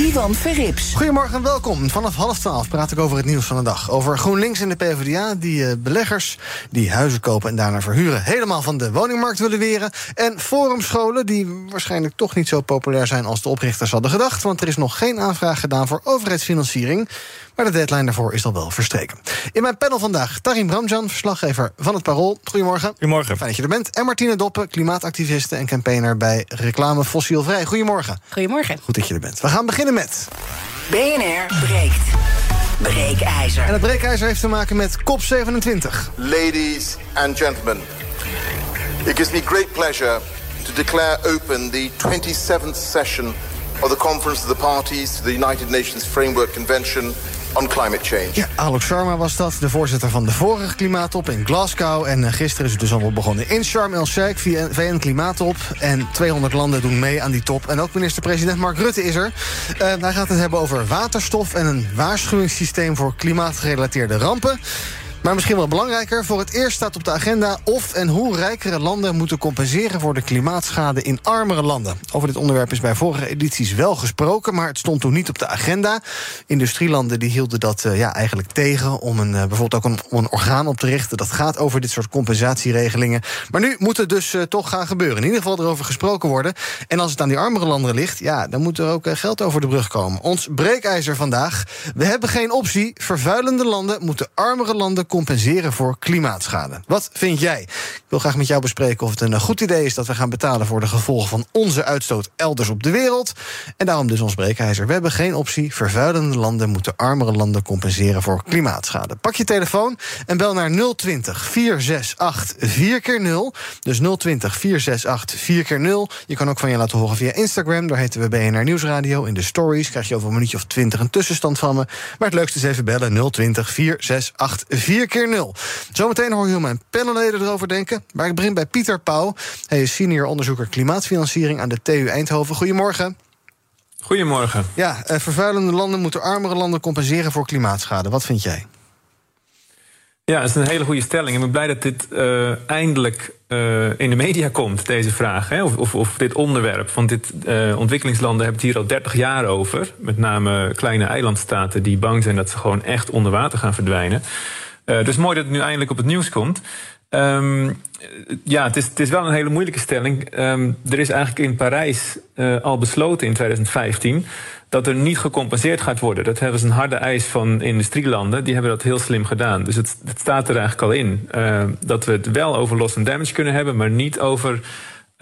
Ivan Verrips. Goedemorgen en welkom. Vanaf half twaalf praat ik over het nieuws van de dag. Over GroenLinks en de PvdA, die uh, beleggers die huizen kopen en daarna verhuren... helemaal van de woningmarkt willen weren. En forumscholen, die waarschijnlijk toch niet zo populair zijn... als de oprichters hadden gedacht. Want er is nog geen aanvraag gedaan voor overheidsfinanciering. Maar de deadline daarvoor is al wel verstreken. In mijn panel vandaag Tarim Bramjan, verslaggever van het Parool. Goedemorgen. Goedemorgen. Fijn dat je er bent. En Martine Doppen, klimaatactiviste en campaigner bij Reclame Fossielvrij. Goedemorgen. Goedemorgen. Goed dat je er bent. We gaan beginnen met... BNR breekt. Breekijzer. En het breekijzer heeft te maken met COP27. Ladies and gentlemen, it gives me great pleasure to declare open the 27th session of the Conference of the Parties to the United Nations Framework Convention on climate change. Ja, Alok Sharma was dat, de voorzitter van de vorige klimaattop in Glasgow. En uh, gisteren is het dus allemaal begonnen in Sharm el-Sheikh, VN Klimaattop. En 200 landen doen mee aan die top. En ook minister-president Mark Rutte is er. Uh, hij gaat het hebben over waterstof en een waarschuwingssysteem voor klimaatgerelateerde rampen. Maar misschien wel belangrijker, voor het eerst staat op de agenda of en hoe rijkere landen moeten compenseren voor de klimaatschade in armere landen. Over dit onderwerp is bij vorige edities wel gesproken, maar het stond toen niet op de agenda. Industrielanden die hielden dat uh, ja, eigenlijk tegen om een, uh, bijvoorbeeld ook een, een orgaan op te richten. Dat gaat over dit soort compensatieregelingen. Maar nu moet het dus uh, toch gaan gebeuren. In ieder geval erover gesproken worden. En als het aan die armere landen ligt, ja, dan moet er ook geld over de brug komen. Ons breekijzer vandaag. We hebben geen optie. Vervuilende landen moeten armere landen compenseren voor klimaatschade. Wat vind jij? Ik wil graag met jou bespreken of het een goed idee is dat we gaan betalen voor de gevolgen van onze uitstoot elders op de wereld. En daarom dus ons breekijzer. We hebben geen optie. Vervuilende landen moeten armere landen compenseren voor klimaatschade. Pak je telefoon en bel naar 020 468 4 keer 0 Dus 020 468 4 keer 0 Je kan ook van je laten horen via Instagram. Daar heten we BNR Nieuwsradio. In de stories krijg je over een minuutje of 20 een tussenstand van me. Maar het leukste is even bellen 020 468 4 keer 0. Zometeen hoor je hoe mijn panelleden erover denken. Maar ik begin bij Pieter Pauw. Hij is senior onderzoeker klimaatfinanciering aan de TU Eindhoven. Goedemorgen. Goedemorgen. Ja, uh, vervuilende landen moeten armere landen compenseren voor klimaatschade. Wat vind jij? Ja, dat is een hele goede stelling. Ik ben blij dat dit uh, eindelijk uh, in de media komt, deze vraag. Hè? Of, of, of, dit onderwerp. Want dit, uh, ontwikkelingslanden hebben het hier al 30 jaar over. Met name kleine eilandstaten die bang zijn dat ze gewoon echt onder water gaan verdwijnen. Uh, dus mooi dat het nu eindelijk op het nieuws komt. Um, ja, het is, het is wel een hele moeilijke stelling. Um, er is eigenlijk in Parijs uh, al besloten in 2015 dat er niet gecompenseerd gaat worden. Dat hebben ze een harde eis van industrielanden. Die hebben dat heel slim gedaan. Dus het, het staat er eigenlijk al in. Dat we het wel over loss and damage kunnen hebben, maar niet over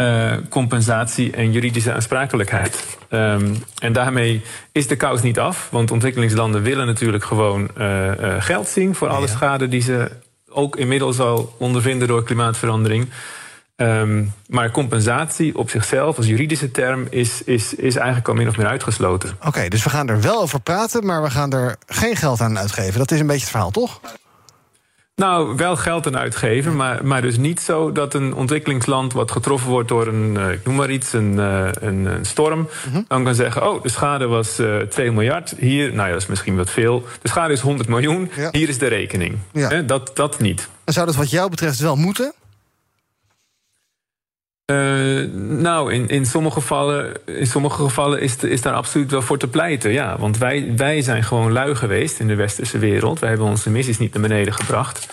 uh, compensatie en juridische aansprakelijkheid. Um, en daarmee is de kous niet af. Want ontwikkelingslanden willen natuurlijk gewoon uh, uh, geld zien voor alle ja. schade die ze ook inmiddels al ondervinden door klimaatverandering. Um, maar compensatie op zichzelf als juridische term is, is, is eigenlijk al min of meer uitgesloten. Oké, okay, dus we gaan er wel over praten, maar we gaan er geen geld aan uitgeven. Dat is een beetje het verhaal, toch? Nou, wel geld aan uitgeven, maar, maar dus niet zo dat een ontwikkelingsland wat getroffen wordt door een, uh, ik noem maar iets, een, uh, een, een storm, mm -hmm. dan kan zeggen: Oh, de schade was uh, 2 miljard. Hier, nou ja, dat is misschien wat veel. De schade is 100 miljoen. Ja. Hier is de rekening. Ja. Eh, dat, dat niet. En zou dat wat jou betreft wel moeten? Uh, nou, in, in, sommige gevallen, in sommige gevallen is, is daar absoluut wel voor te pleiten. Ja, want wij, wij zijn gewoon lui geweest in de westerse wereld. Wij hebben onze emissies niet naar beneden gebracht.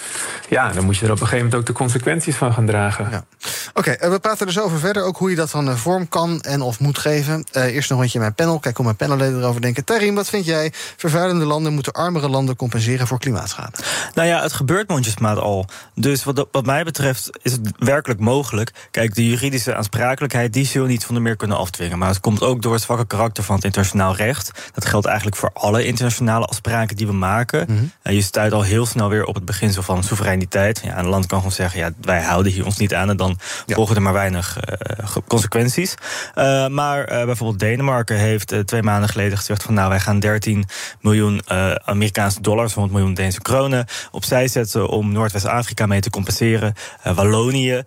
Ja, dan moet je er op een gegeven moment ook de consequenties van gaan dragen. Ja. Oké, okay, we praten dus over verder. Ook hoe je dat van een vorm kan en of moet geven. Uh, eerst nog een rondje in mijn panel. Kijk hoe mijn panelleden erover denken. Tarim, wat vind jij? Vervuilende landen moeten armere landen compenseren voor klimaatschade. Nou ja, het gebeurt mondjesmaat al. Dus wat, wat mij betreft is het werkelijk mogelijk. Kijk, de juridische aansprakelijkheid, die zul je niet van de meer kunnen afdwingen. Maar het komt ook door het zwakke karakter van het internationaal recht. Dat geldt eigenlijk voor alle internationale afspraken die we maken. En je stuit al heel snel weer op het beginsel van soevereiniteit. Ja, een land kan gewoon zeggen, ja, wij houden hier ons niet aan en dan volgen er maar weinig eh, consequenties. Eh, maar bijvoorbeeld Denemarken heeft twee maanden geleden gezegd van nou, wij gaan 13 miljoen Amerikaanse dollars, 100 miljoen Deense kronen, opzij zetten om Noordwest-Afrika mee te compenseren. Wallonië,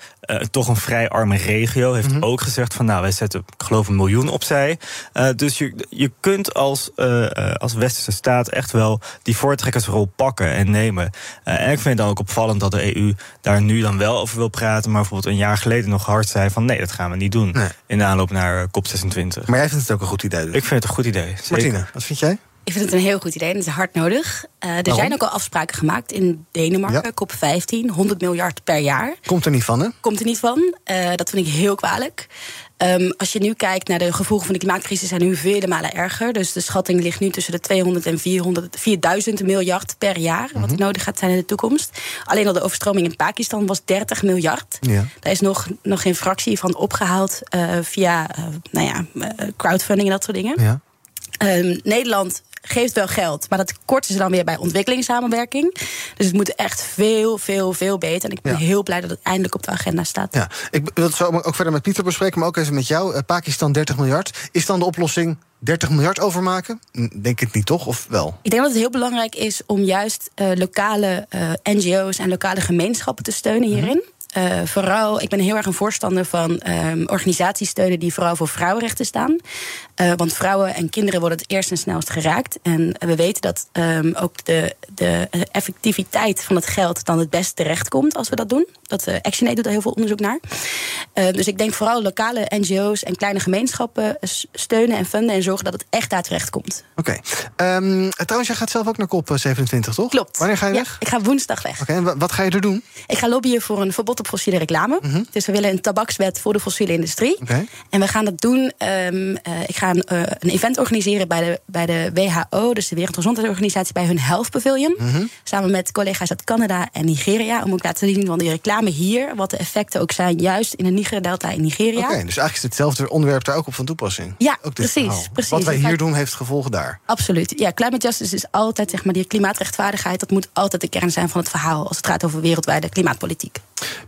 toch een vrij arme regio, heeft ook gezegd van nou, wij zetten, ik geloof, een miljoen opzij. Eh, dus je, je kunt als, eh, eh, als westerse staat echt wel die voortrekkersrol pakken en nemen. En ik vind het dan ook opvallend dat de EU daar nu dan wel over wil praten, maar bijvoorbeeld een jaar geleden nog hard zei van nee, dat gaan we niet doen. Nee. In de aanloop naar eh, COP26. Maar jij vindt het ook een goed idee. Dus. Ik vind het een goed idee. zeker. Martine, wat vind jij? Ik vind het een heel goed idee en het is hard nodig. Eh, er zijn ook al afspraken gemaakt in Denemarken, Ja. COP 15, 100 miljard per jaar. Komt er niet van, hè? Komt er niet van. Eh, dat vind ik heel kwalijk. Ehm, als je nu kijkt naar de gevolgen van de klimaatcrisis, zijn nu vele malen erger. Dus de schatting ligt nu tussen de 200 en 400, 4000 miljard per jaar. Wat er nodig gaat zijn in de toekomst. Alleen al de overstroming in Pakistan was 30 miljard. Ja. Daar is nog, nog geen fractie van opgehaald eh, via nou ja, crowdfunding en dat soort dingen. Ja. Ehm, Nederland geeft wel geld, maar dat korten ze dan weer bij ontwikkelingssamenwerking. Dus het moet echt veel, veel, veel beter. En ik ben Ja. heel blij dat het eindelijk op de agenda staat. Ja, ik wil het zo ook verder met Pieter bespreken, maar ook even met jou. Eh, Pakistan 30 miljard. Is dan de oplossing 30 miljard overmaken? Denk ik niet, toch? Of wel? Ik denk dat het heel belangrijk is om juist eh, lokale eh, NGO's en lokale gemeenschappen te steunen hierin. Eh, vooral, ik ben heel erg een voorstander van ehm, organisaties steunen die vooral voor vrouwenrechten staan. Eh, want vrouwen en kinderen worden het eerst en snelst geraakt. En we weten dat ehm, ook de, de effectiviteit van het geld dan het best terecht komt als we dat doen. Dat uh, ActionAid doet daar heel veel onderzoek naar. Eh, dus ik denk vooral lokale NGO's en kleine gemeenschappen steunen en funden en zorgen dat het echt daar terecht komt. Oké. Ehm, trouwens, jij gaat zelf ook naar COP27, toch? Klopt. Wanneer ga je Ja, weg? ik ga woensdag weg. Oké, en wa- wat ga je er doen? Ik ga lobbyen voor een verbod op fossiele reclame. Dus we willen een tabakswet voor de fossiele industrie. Mhm. En we gaan dat doen. ehm, eh, ik ga een, eh, een event organiseren bij de, bij de WHO, dus de Wereldgezondheidsorganisatie, bij hun Health Pavilion. Mhm. Samen met collega's uit Canada en Nigeria. Om ook laten zien van die reclame hier, wat de effecten ook zijn, juist in de Niger-delta in Nigeria. Oké, dus eigenlijk is hetzelfde onderwerp daar ook op van toepassing. Ja, precies, verhaal. precies. Wat wij Het hier doen heeft gevolgen daar. Absoluut. Ja, climate justice is altijd, zeg maar, die klimaatrechtvaardigheid. Dat moet altijd de kern zijn van het verhaal als het gaat over wereldwijde klimaatpolitiek.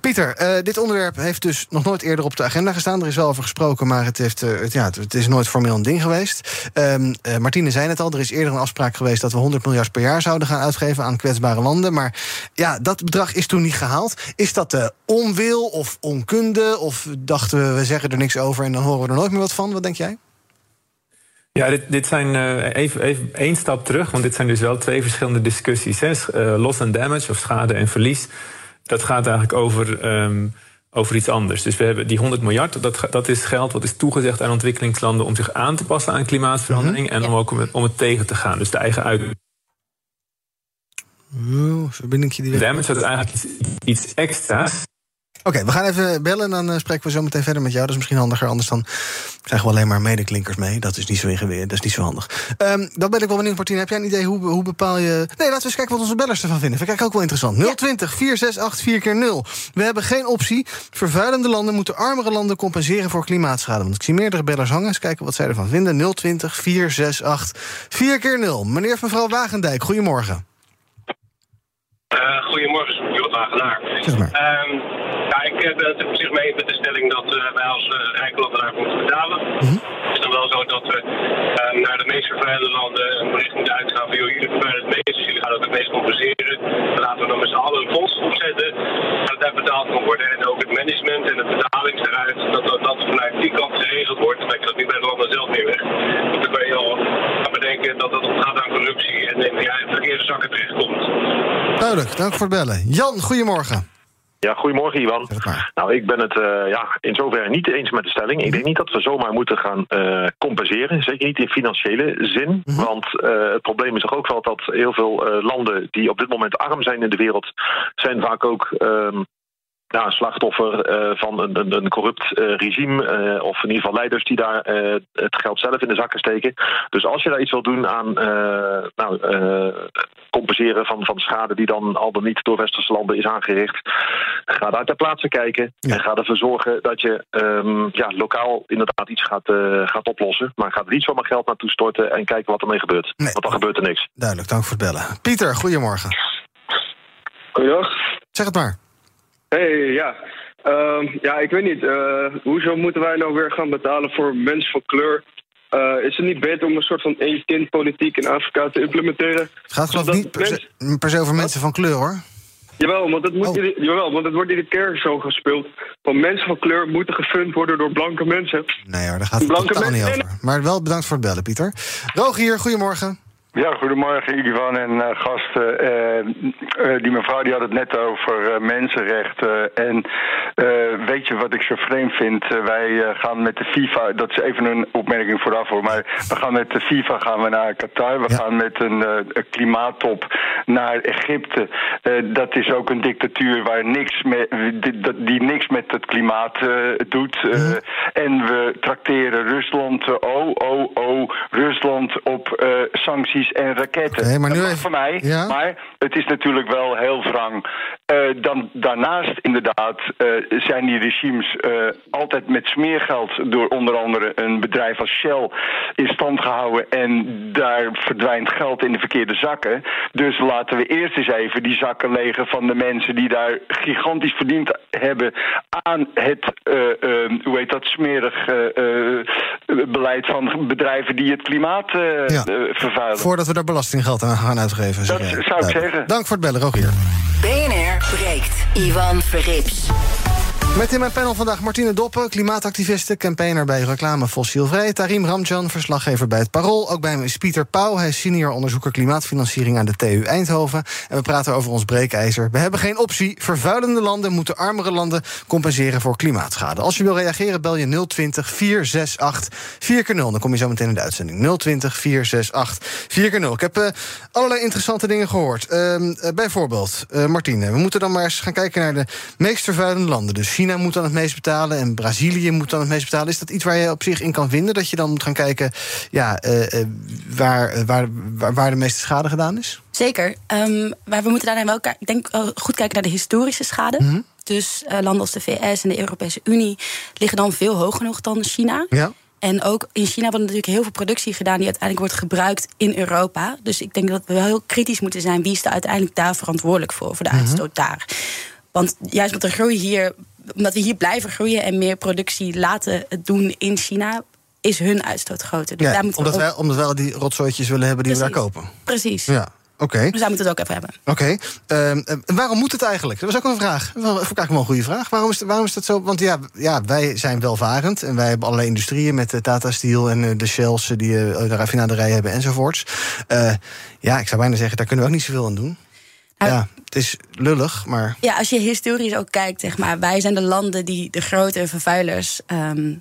Pieter, eh, dit onderwerp heeft dus nog nooit eerder op de agenda gestaan. Er is wel over gesproken, maar het, heeft, eh, het, ja, het, is nooit formeel een ding geweest. Eh, Martine zei het al, er is eerder een afspraak geweest... dat we 100 miljard per jaar zouden gaan uitgeven aan kwetsbare landen. Maar ja, dat bedrag is toen niet gehaald. Is dat onwil of onkunde? Of dachten we, we zeggen er niks over... en dan horen we er nooit meer wat van? Wat denk jij? Ja, dit, dit zijn even, even één stap terug, want dit zijn dus wel twee verschillende discussies. Hè. Loss and damage, of schade en verlies, dat gaat eigenlijk over, ehm, over iets anders. Dus we hebben die 100 miljard, dat, dat is geld wat is toegezegd aan ontwikkelingslanden om zich aan te passen aan klimaatverandering en om ook om het, om het tegen te gaan. Dus de eigen uit Oeh, verbindingje die damage, dat is eigenlijk iets, iets extra's. Oké, we gaan even bellen en dan eh, spreken we zo meteen verder met jou. Dat is misschien handiger, anders dan krijgen we alleen maar medeklinkers mee. Dat is niet zo ingewikkeld, dat is niet zo handig. Ehm dat ben ik wel benieuwd, Martine. Heb jij een idee hoe, hoe bepaal je... Nee, laten we eens kijken wat onze bellers ervan vinden. Vind ik ook wel interessant. 020 468 4 keer 0 We hebben geen optie. Vervuilende landen moeten armere landen compenseren voor klimaatschade. Want ik zie meerdere bellers hangen. Eens kijken wat zij ervan vinden. 020 468 4 keer 0 Meneer of mevrouw Wagendijk, goedemorgen. Uh, goedemorgen, Jort Wagenaar. Zeg maar. Ehm, ja, ik eh, ben het op zich mee met de stelling dat uh, wij als uh, rijke landen daarvoor moeten betalen. Mhm. Het is dan wel zo dat we naar de meest vervuilende landen een bericht moeten uitgaan van jullie vervuilen het meest, dus jullie gaan ook het meest compenseren. Dan laten we dan met z'n allen een fonds opzetten, dat daar betaald kan worden. En ook het management en de betaling eruit, dat, dat dat vanuit die kant geregeld wordt. Maar ik dat nu bij de landen zelf meer weg. Want dan kan je al gaan bedenken dat dat ontgaat aan corruptie en in in verkeerde zakken terechtkomt. Duidelijk, dank voor het bellen. Jan, goedemorgen. Ja, goedemorgen Iwan. Nou, ik ben het uh, ja, in zoverre niet eens met de stelling. Ik denk niet dat we zomaar moeten gaan uh, compenseren. Zeker niet in financiële zin. Mhm. Want uh, het probleem is toch ook wel dat heel veel landen die op dit moment arm zijn in de wereld, zijn vaak ook. Um, ja, slachtoffer eh, van een, een, een corrupt eh, regime. eh, of in ieder geval leiders die daar eh, het geld zelf in de zakken steken. Dus als je daar iets wil doen aan eh, nou, eh, compenseren van, van schade die dan al dan niet door westerse landen is aangericht. Ga daar ter plaatse kijken. En ga ervoor zorgen dat je ehm, ja, lokaal inderdaad iets gaat, eh, gaat oplossen. Maar ga er niet zomaar geld naartoe storten en kijken wat ermee gebeurt. Want dan gebeurt er niks. Duidelijk, dank voor het bellen. Pieter, goedemorgen. Goeiedag. Zeg het maar. Hey, ja. Ehm, ja, ik weet niet. eh, hoezo moeten wij nou weer gaan betalen voor mensen van kleur? Eh, is het niet beter om een soort van één-kind-politiek in Afrika te implementeren? Het gaat geloof ik niet per se, per se over mensen van kleur, hoor. Jawel want, het moet Oh. ieder- jawel, want het wordt iedere keer zo gespeeld. Van mensen van kleur moeten gefund worden door blanke mensen. Nee hoor, daar gaat het Blanke totaal niet over. Maar wel bedankt voor het bellen, Pieter. Rogier, goedemorgen. Ja, goedemorgen Ivan en eh, gasten. Eh, eh, die mevrouw die had het net over mensenrechten. En weet je wat ik zo vreemd vind? Wij gaan met de FIFA, dat is even een opmerking vooraf hoor, maar we gaan met de FIFA gaan we naar Qatar. We gaan met een, klimaattop naar Egypte. Dat is ook een dictatuur waar niks met, die, die niks met het klimaat doet. Eh, En we trakteren Rusland, oh, oh, oh, Rusland op eh, en raketten. Oké, maar nu Dat even- voor mij, Ja? maar het is natuurlijk wel heel wrang. Eh, dan, daarnaast inderdaad eh, zijn die regimes eh, altijd met smeergeld door onder andere een bedrijf als Shell in stand gehouden en daar verdwijnt geld in de verkeerde zakken. Dus laten we eerst eens even die zakken legen van de mensen die daar gigantisch verdiend hebben aan het, eh, eh, hoe heet dat, smerig beleid van bedrijven die het klimaat Ja. vervuilen. Voordat we daar belastinggeld aan gaan uitgeven. Dat zou ik zeggen. Dank voor het bellen, Rogier. BNR breekt. Ivan Verrips. Met in mijn panel vandaag Martine Doppen, klimaatactiviste, campaigner bij Reclame Fossielvrij. Tarim Ramjan, verslaggever bij het Parool. Ook bij me is Pieter Pauw, hij is senior onderzoeker klimaatfinanciering aan de TU Eindhoven. En we praten over ons breekijzer. We hebben geen optie. Vervuilende landen moeten armere landen compenseren voor klimaatschade. Als je wil reageren, bel je 020 468 4 0 Dan kom je zo meteen in de uitzending. 020 468 4 0 Ik heb eh, allerlei interessante dingen gehoord. Ehm, eh, bijvoorbeeld, eh, Martine, we moeten dan maar eens gaan kijken naar de meest vervuilende landen. Dus China moet dan het meest betalen en Brazilië moet dan het meest betalen. Is dat iets waar je op zich in kan vinden? Dat je dan moet gaan kijken ja, eh, eh, waar, eh, waar, waar, waar de meeste schade gedaan is? Zeker. Ehm, maar we moeten daarna wel ik denk, goed kijken naar de historische schade. Mhm. Dus landen als de VS en de Europese Unie liggen dan veel hoger nog dan China. Ja. En ook in China wordt natuurlijk heel veel productie gedaan die uiteindelijk wordt gebruikt in Europa. Dus ik denk dat we wel heel kritisch moeten zijn wie is er uiteindelijk daar verantwoordelijk voor, voor de Mhm. uitstoot daar. Want juist omdat de groei hier, omdat we hier blijven groeien en meer productie laten doen in China, is hun uitstoot groter. Dus Ja, daar we omdat, ook- wij, omdat wij die rotzooitjes willen hebben die we daar kopen. Precies. Ja, oké. Dus daar moeten we het ook even hebben. Oké, ehm, en waarom moet het eigenlijk? Dat was ook een vraag. Dat was eigenlijk wel een goede vraag. Waarom is, waarom is dat zo? Want ja, ja, wij zijn welvarend en wij hebben allerlei industrieën met de Tata Steel en eh, de Shells eh, die eh, de raffinaderijen hebben enzovoorts. Eh, ja, ik zou bijna zeggen, daar kunnen we ook niet zoveel aan doen. Nou, ja, het is lullig, maar Ja, als je historisch ook kijkt, zeg maar, wij zijn de landen die de grote vervuilers ehm,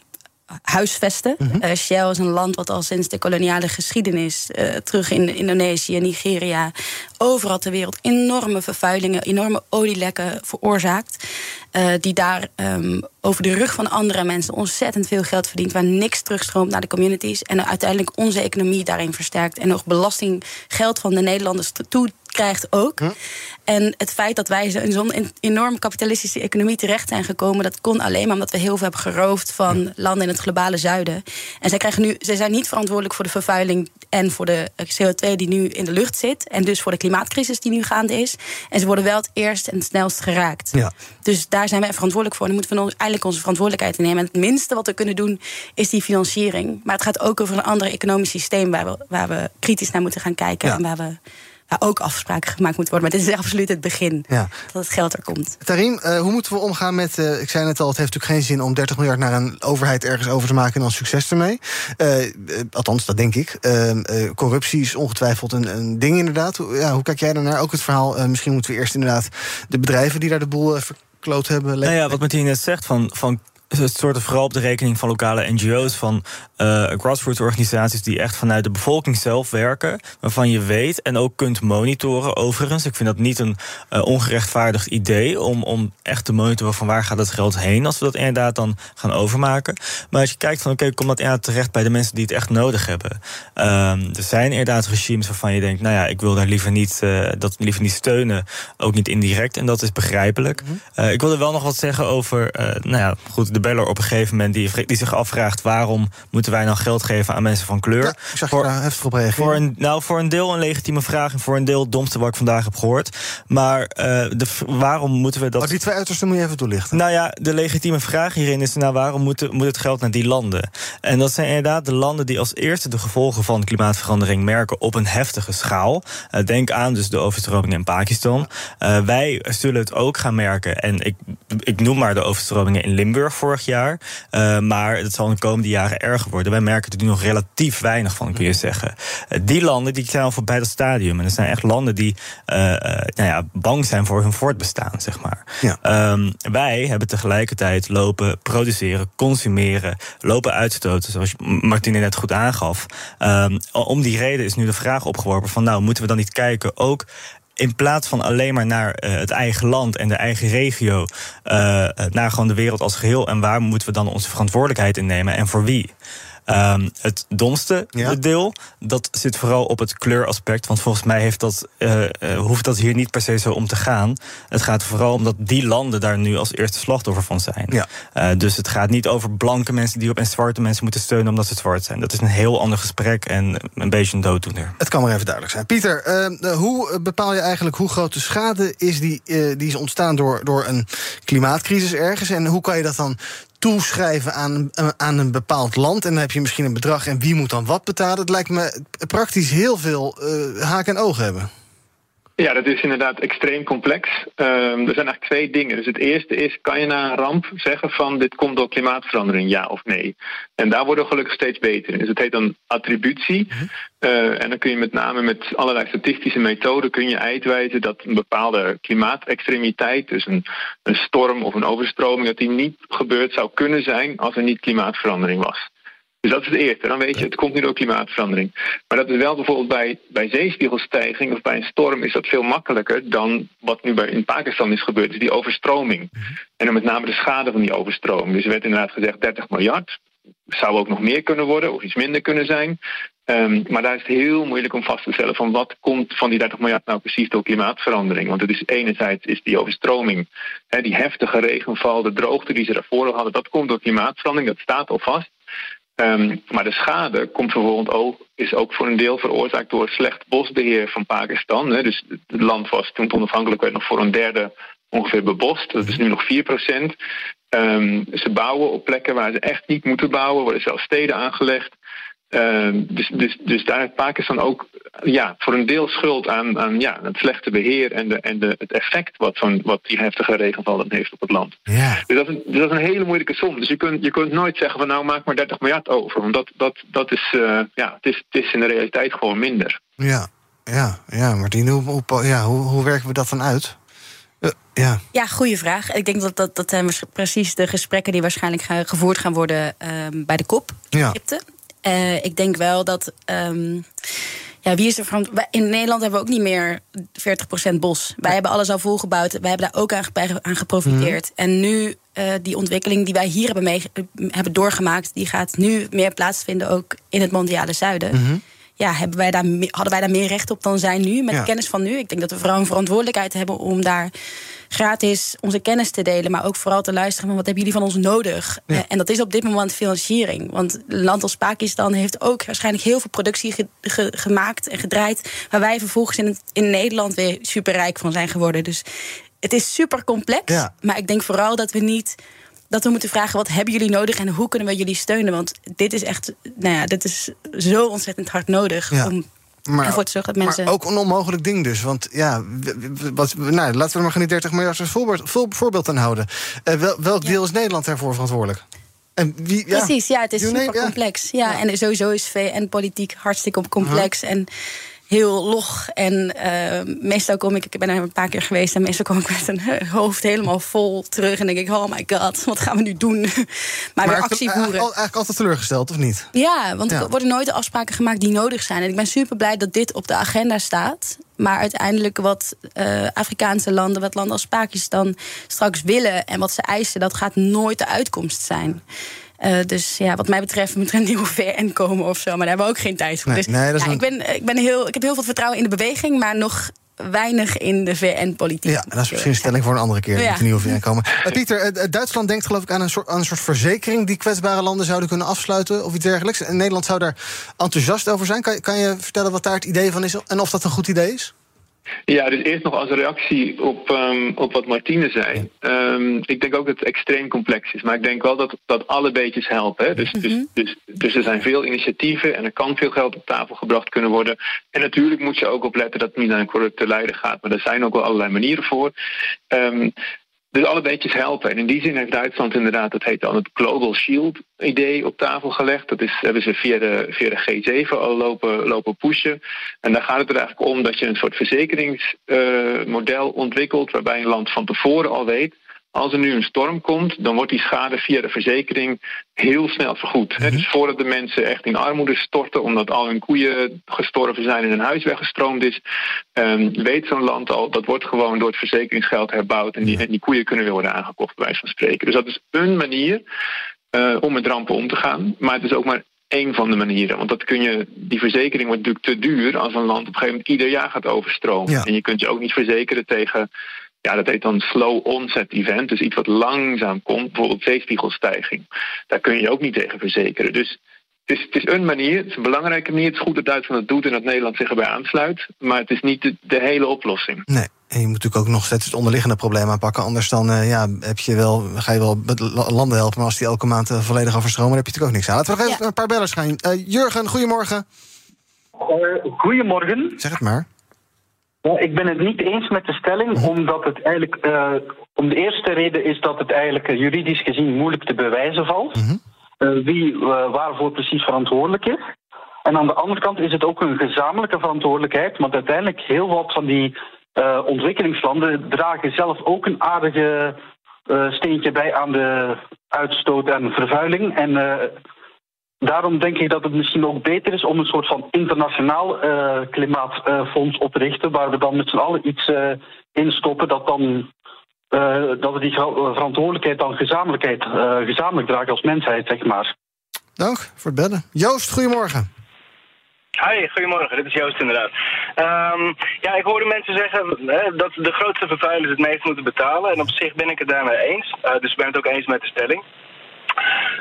huisvesten. Mhm. Eh, Shell is een land wat al sinds de koloniale geschiedenis eh, terug in Indonesië, Nigeria, overal ter wereld enorme vervuilingen, enorme olielekken veroorzaakt. eh, die daar ehm, over de rug van andere mensen ontzettend veel geld verdient, waar niks terugstroomt naar de communities. En uiteindelijk onze economie daarin versterkt. En nog belastinggeld van de Nederlanders toe krijgt ook. En het feit dat wij zo in zo'n en- enorm kapitalistische economie terecht zijn gekomen, dat kon alleen maar omdat we heel veel hebben geroofd van landen in het globale zuiden. En zij, krijgen nu, zij zijn niet verantwoordelijk voor de vervuiling en voor de eh, CO2 die nu in de lucht zit. En dus voor de klimaatcrisis die nu gaande is. En ze worden wel het eerst en het snelst geraakt. ja. Dus daar zijn wij verantwoordelijk voor. En dan moeten we ons, eigenlijk onze verantwoordelijkheid nemen. En het minste wat we kunnen doen is die financiering. Maar het gaat ook over een ander economisch systeem waar we, waar we kritisch naar moeten gaan kijken. Ja. En waar, we, waar ook afspraken gemaakt moeten worden. Maar dit is absoluut het begin Ja. dat het geld er komt. Tarim, eh, hoe moeten we omgaan met... eh, ik zei net al, het heeft natuurlijk geen zin om 30 miljard... naar een overheid ergens over te maken en dan succes ermee. Eh, eh, althans, dat denk ik. Corruptie is ongetwijfeld een, een ding inderdaad. Hoe, ja, hoe kijk jij daarnaar? Ook het verhaal, eh, misschien moeten we eerst inderdaad... de bedrijven die daar de boel verkloot hebben... Nou ja, wat Martine net zegt, van, van het soort vooral op de rekening van lokale NGO's, van uh, grassroots organisaties die echt vanuit de bevolking zelf werken, waarvan je weet en ook kunt monitoren. Overigens, ik vind dat niet een uh, ongerechtvaardigd idee om, om echt te monitoren van waar gaat het geld heen als we dat inderdaad dan gaan overmaken. Maar als je kijkt van oké, okay, komt dat inderdaad terecht bij de mensen die het echt nodig hebben. Um, er zijn inderdaad regimes waarvan je denkt, nou ja, ik wil daar liever niet, uh, dat liever niet steunen, ook niet indirect. En dat is begrijpelijk. -hmm. ik wilde wel nog wat zeggen over, nou ja, goed, de beller op een gegeven moment die, die zich afvraagt waarom moeten wij nou geld geven aan mensen van kleur. Ja, ik zag voor, daar heftig op reageren. Voor een, nou, voor een deel een legitieme vraag en voor een deel het domste wat ik vandaag heb gehoord. Maar uh, de, waarom moeten we dat... Maar die twee uitersten moet je even toelichten. Nou ja, de legitieme vraag hierin is... nou, waarom moet, moet het geld naar die landen? En dat zijn inderdaad de landen die als eerste de gevolgen van klimaatverandering merken... op een heftige schaal. Uh, denk aan dus de overstromingen in Pakistan. Uh, wij zullen het ook gaan merken. En ik, ik noem maar de overstromingen in Limburg vorig jaar. maar het zal in de komende jaren erger worden. Wij merken er nu nog relatief weinig van, kun je zeggen. die landen die zijn al voorbij dat stadium. En er zijn echt landen die nou ja, bang zijn voor hun voortbestaan, zeg maar. Ja. Um, wij hebben tegelijkertijd lopen produceren, consumeren, lopen uitstoten, zoals Martine net goed aangaf. Um, om die reden is nu de vraag opgeworpen van, nou, moeten we dan niet kijken ook in plaats van alleen maar naar uh, het eigen land en de eigen regio, uh, naar gewoon de wereld als geheel. En waar moeten we dan onze verantwoordelijkheid innemen en voor wie? Um, het domste ja. deel, dat zit vooral op het kleuraspect. Want volgens mij heeft dat, uh, uh, hoeft dat hier niet per se zo om te gaan. Het gaat vooral om dat die landen daar nu als eerste slachtoffer van zijn. Ja. Uh, dus het gaat niet over blanke mensen die op en zwarte mensen moeten steunen omdat ze zwart zijn. Dat is een heel ander gesprek en een beetje een dooddoener. Het kan maar even duidelijk zijn. Pieter, uh, hoe bepaal je eigenlijk hoe groot de schade is die, die is ontstaan door, door een klimaatcrisis ergens? En hoe kan je dat dan toeschrijven aan, aan een bepaald land. En dan heb je misschien een bedrag en wie moet dan wat betalen. Het lijkt me praktisch heel veel uh, haak en oog hebben. Ja, dat is inderdaad extreem complex. Um, er zijn eigenlijk twee dingen. Dus het eerste is, kan je na een ramp zeggen van dit komt door klimaatverandering, ja of nee? En daar worden we gelukkig steeds beter in. Dus het heet dan attributie. Mm-hmm. Uh, en dan kun je met name met allerlei statistische methoden kun je uitwijzen dat een bepaalde klimaatextremiteit, dus een, een storm of een overstroming, dat die niet gebeurd zou kunnen zijn als er niet klimaatverandering was. Dus dat is het eerste. Dan weet je, het komt nu door klimaatverandering. Maar dat is wel bijvoorbeeld bij, bij zeespiegelstijging of bij een storm is dat veel makkelijker dan wat nu bij, in Pakistan is gebeurd. Dus die overstroming. En dan met name de schade van die overstroming. Dus er werd inderdaad gezegd 30 miljard. Zou ook nog meer kunnen worden of iets minder kunnen zijn. Um, maar daar is het heel moeilijk om vast te stellen van wat komt van die 30 miljard nou precies door klimaatverandering. Want het is enerzijds is die overstroming, hè, die heftige regenval, de droogte die ze daarvoor al hadden, dat komt door klimaatverandering, dat staat al vast. Um, maar de schade komt bijvoorbeeld ook, is ook voor een deel veroorzaakt door slecht bosbeheer van Pakistan. Hè. Dus het land was toen het onafhankelijk werd nog voor een derde ongeveer bebost. Dat is nu nog 4 procent. Um, ze bouwen op plekken waar ze echt niet moeten bouwen. worden zelfs steden aangelegd. Uh, dus, dus, dus daar heeft Pakistan ook ja, voor een deel schuld aan, aan ja, het slechte beheer en, de, en de, het effect wat, zo'n, wat die heftige regenval dan heeft op het land. Ja. Dus, dat is, dus dat is een hele moeilijke som. Dus je kunt, je kunt nooit zeggen van nou maak maar 30 miljard over. Want dat, dat, dat is, uh, ja, het is, het is in de realiteit gewoon minder. Ja, ja, ja Martine, hoe, hoe, ja, hoe, hoe werken we dat dan uit? Uh, ja. ja, goede vraag. Ik denk dat dat, dat zijn precies de gesprekken die waarschijnlijk gaan, gevoerd gaan worden uh, bij de kop in ja. Egypte. Uh, ik denk wel dat. Um, ja, wie is er van? In Nederland hebben we ook niet meer 40% bos. Wij hebben alles al volgebouwd. Wij hebben daar ook aan, aan geprofiteerd. Mm. En nu, uh, die ontwikkeling die wij hier hebben, mee, hebben doorgemaakt, die gaat nu meer plaatsvinden ook in het mondiale zuiden. Mm -hmm. Ja, hebben wij daar, hadden wij daar meer recht op dan zij nu, met Ja. de kennis van nu? Ik denk dat we vooral een verantwoordelijkheid hebben om daar gratis onze kennis te delen, maar ook vooral te luisteren van wat hebben jullie van ons nodig? Ja. Eh, En dat is op dit moment financiering. Want een land als Pakistan heeft ook waarschijnlijk heel veel productie ge- ge- gemaakt en gedraaid, waar wij vervolgens in, het- in Nederland weer superrijk van zijn geworden. Dus het is super complex. Ja. Maar ik denk vooral dat we niet. Dat we moeten vragen, wat hebben jullie nodig en hoe kunnen we jullie steunen? Want dit is echt, nou ja, dit is zo ontzettend hard nodig Ja. om Maar, ervoor te zorgen dat mensen... maar ook een onmogelijk ding dus. Want ja, wat, nou, laten we er maar geen 30 miljard als voorbeeld, voor- voorbeeld aan houden. Eh, wel, welk deel is Nederland daarvoor verantwoordelijk? En wie, ja, Precies, ja, het is super complex. Ja, en sowieso is VN-politiek hartstikke complex. En heel log. En eh, meestal kom ik, ik ben er een paar keer geweest... en meestal kom ik met een eh, hoofd helemaal vol terug... en denk ik, oh my god, wat gaan we nu doen? maar, weer actie voeren. Eigenlijk, eigenlijk altijd teleurgesteld, of niet? Ja, want Ja. er worden nooit de afspraken gemaakt die nodig zijn. En ik ben super blij dat dit op de agenda staat. Maar uiteindelijk wat eh, Afrikaanse landen, wat landen als Pakistan straks willen en wat ze eisen, dat gaat nooit de uitkomst zijn. Eh, dus ja, wat mij betreft moet er een nieuwe VN komen of zo. Maar daar hebben we ook geen tijd voor. Nee, dus, nee, ja, een- ik, ben, ik, ben heel, ik heb heel veel vertrouwen in de beweging, maar nog weinig in de VN-politiek. Ja, dat is misschien een stelling voor een andere keer. Ja. Moet er nieuwe VN komen. Eh, Pieter, eh, Duitsland denkt geloof ik aan een, soort, aan een soort verzekering... die kwetsbare landen zouden kunnen afsluiten of iets dergelijks. En Nederland zou daar enthousiast over zijn. Kan, kan je vertellen wat daar het idee van is en of dat een goed idee is? Ja, dus eerst nog als reactie op, ehm, op wat Martine zei. Ehm, ik denk ook dat het extreem complex is. Maar ik denk wel dat, dat alle beetjes helpen. Hè. Dus, dus, dus, dus er zijn veel initiatieven en er kan veel geld op tafel gebracht kunnen worden. En natuurlijk moet je ook opletten dat het niet naar een corrupte leider gaat. Maar er zijn ook wel allerlei manieren voor. Ehm, dus alle beetjes helpen. En in die zin heeft Duitsland inderdaad, dat heet dan het Global Shield idee op tafel gelegd. Dat is, hebben ze via de, via de G7 al lopen, lopen pushen. En daar gaat het er eigenlijk om dat je een soort verzekeringsmodel ontwikkelt. Waarbij een land van tevoren al weet. Als er nu een storm komt, dan wordt die schade via de verzekering heel snel vergoed. Dus voordat de mensen echt in armoede storten omdat al hun koeien gestorven zijn en hun huis weggestroomd is, ehm, weet zo'n land al dat wordt gewoon door het verzekeringsgeld herbouwd en die, en die koeien kunnen weer worden aangekocht, bij wijze van spreken. Dus dat is een manier eh, om met rampen om te gaan. Maar het is ook maar één van de manieren. Want dat kun je, die verzekering wordt natuurlijk te duur als een land op een gegeven moment ieder jaar gaat overstromen. Ja. En je kunt je ook niet verzekeren tegen, ja, dat heet dan slow onset event. Dus iets wat langzaam komt, bijvoorbeeld zeespiegelstijging. Daar kun je je ook niet tegen verzekeren. Dus het is, het is een manier, het is een belangrijke manier. Het is goed dat Duitsland het doet en dat Nederland zich erbij aansluit. Maar het is niet de, de hele oplossing. Nee. En je moet natuurlijk ook nog steeds het onderliggende probleem aanpakken. Anders dan eh, ja, heb je wel, ga je wel landen helpen. Maar als die elke maand eh, volledig overstromen, dan heb je natuurlijk ook niks aan. Laten we nog even een paar bellers gaan. Eh, Jurgen, goedemorgen. goedemorgen. Zeg het maar. Ja, ik ben het niet eens met de stelling, omdat het eigenlijk. eh, om de eerste reden is dat het eigenlijk eh, juridisch gezien moeilijk te bewijzen valt. eh, wie waarvoor precies verantwoordelijk is. En aan de andere kant is het ook een gezamenlijke verantwoordelijkheid, want uiteindelijk heel wat van die ontwikkelingslanden dragen zelf ook een aardige steentje bij aan de uitstoot en vervuiling. En daarom denk ik dat het misschien ook beter is om een soort van internationaal eh, klimaatfonds op te richten, waar we dan met z'n allen iets eh instoppen dat dan. eh, dat we die verantwoordelijkheid dan gezamenlijkheid, eh, gezamenlijk dragen als mensheid, zeg maar. Dank voor het bellen. Joost, goedemorgen. Hi, goedemorgen. Dit is Joost inderdaad. Ehm, ja, ik hoorde mensen zeggen hè, dat de grootste vervuilers het meest moeten betalen. En op zich ben ik het daarmee eens. Eh, dus ik ben het ook eens met de stelling.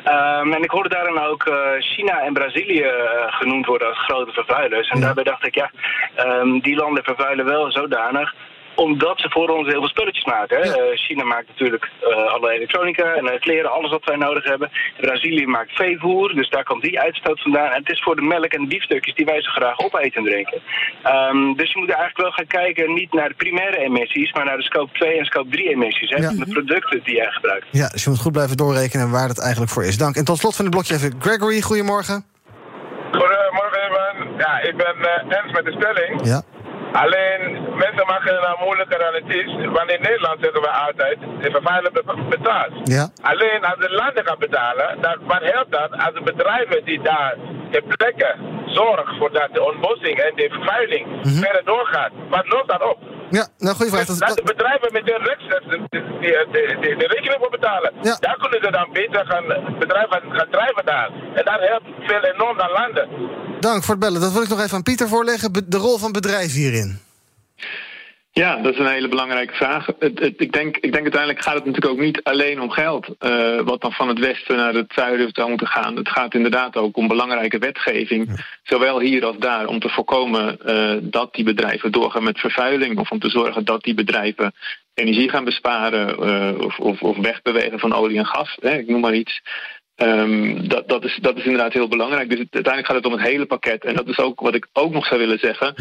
Ehm, en ik hoorde daarin ook eh, China en Brazilië eh, genoemd worden als grote vervuilers. En daarbij dacht ik, ja, ehm, die landen vervuilen wel zodanig omdat ze voor ons heel veel spulletjes maken. Hè. Eh, China maakt natuurlijk eh alle elektronica en eh, kleren, alles wat wij nodig hebben. Brazilië maakt veevoer, dus daar komt die uitstoot vandaan. En het is voor de melk en de biefstukjes die wij zo graag opeten en drinken. Ehm, dus je moet eigenlijk wel gaan kijken, niet naar de primaire emissies, maar naar de scope 2 en scope 3 emissies. Hè, Ja. van de producten die jij gebruikt. Ja, dus je moet goed blijven doorrekenen waar het eigenlijk voor is. Dank. En tot slot van het blokje even Gregory, goedemorgen. Goedemorgen, Ivan. Ja, ik ben eh, eens met de stelling. Ja. Alleen, mensen maken het nou moeilijker dan het is. Want in Nederland zeggen we altijd, de vervuiler be- betaalt. Ja. Alleen als de landen gaan betalen, dan, wat helpt dat als de bedrijven die daar ter plekke zorgen voor dat de ontbossing en de vervuiling verder doorgaat. Wat loopt dat op? Ja, nou, goede vraag. Dus dat de bedrijven met hun rechtstreeks de, de, de, rekening voor betalen. Daar kunnen ze dan beter gaan, bedrijven gaan drijven daar. En dat helpt veel enorm aan landen. Dank voor het bellen. Dat wil ik nog even aan Pieter voorleggen. De rol van bedrijven hierin. Ja, dat is een hele belangrijke vraag. Het, het- ik, denk, ik denk uiteindelijk gaat het natuurlijk ook niet alleen om geld. eh, wat dan van het westen naar het zuiden zou moeten gaan. Het gaat inderdaad ook om belangrijke wetgeving. Zowel hier als daar. Om te voorkomen eh, dat die bedrijven doorgaan met vervuiling. Of om te zorgen dat die bedrijven energie gaan besparen. eh, of, of, of wegbewegen van olie en gas. Hè, ik noem maar iets. Ehm, dat, dat, is, dat is inderdaad heel belangrijk. Dus het- uiteindelijk gaat het om het hele pakket. En dat is ook wat ik ook nog zou willen zeggen.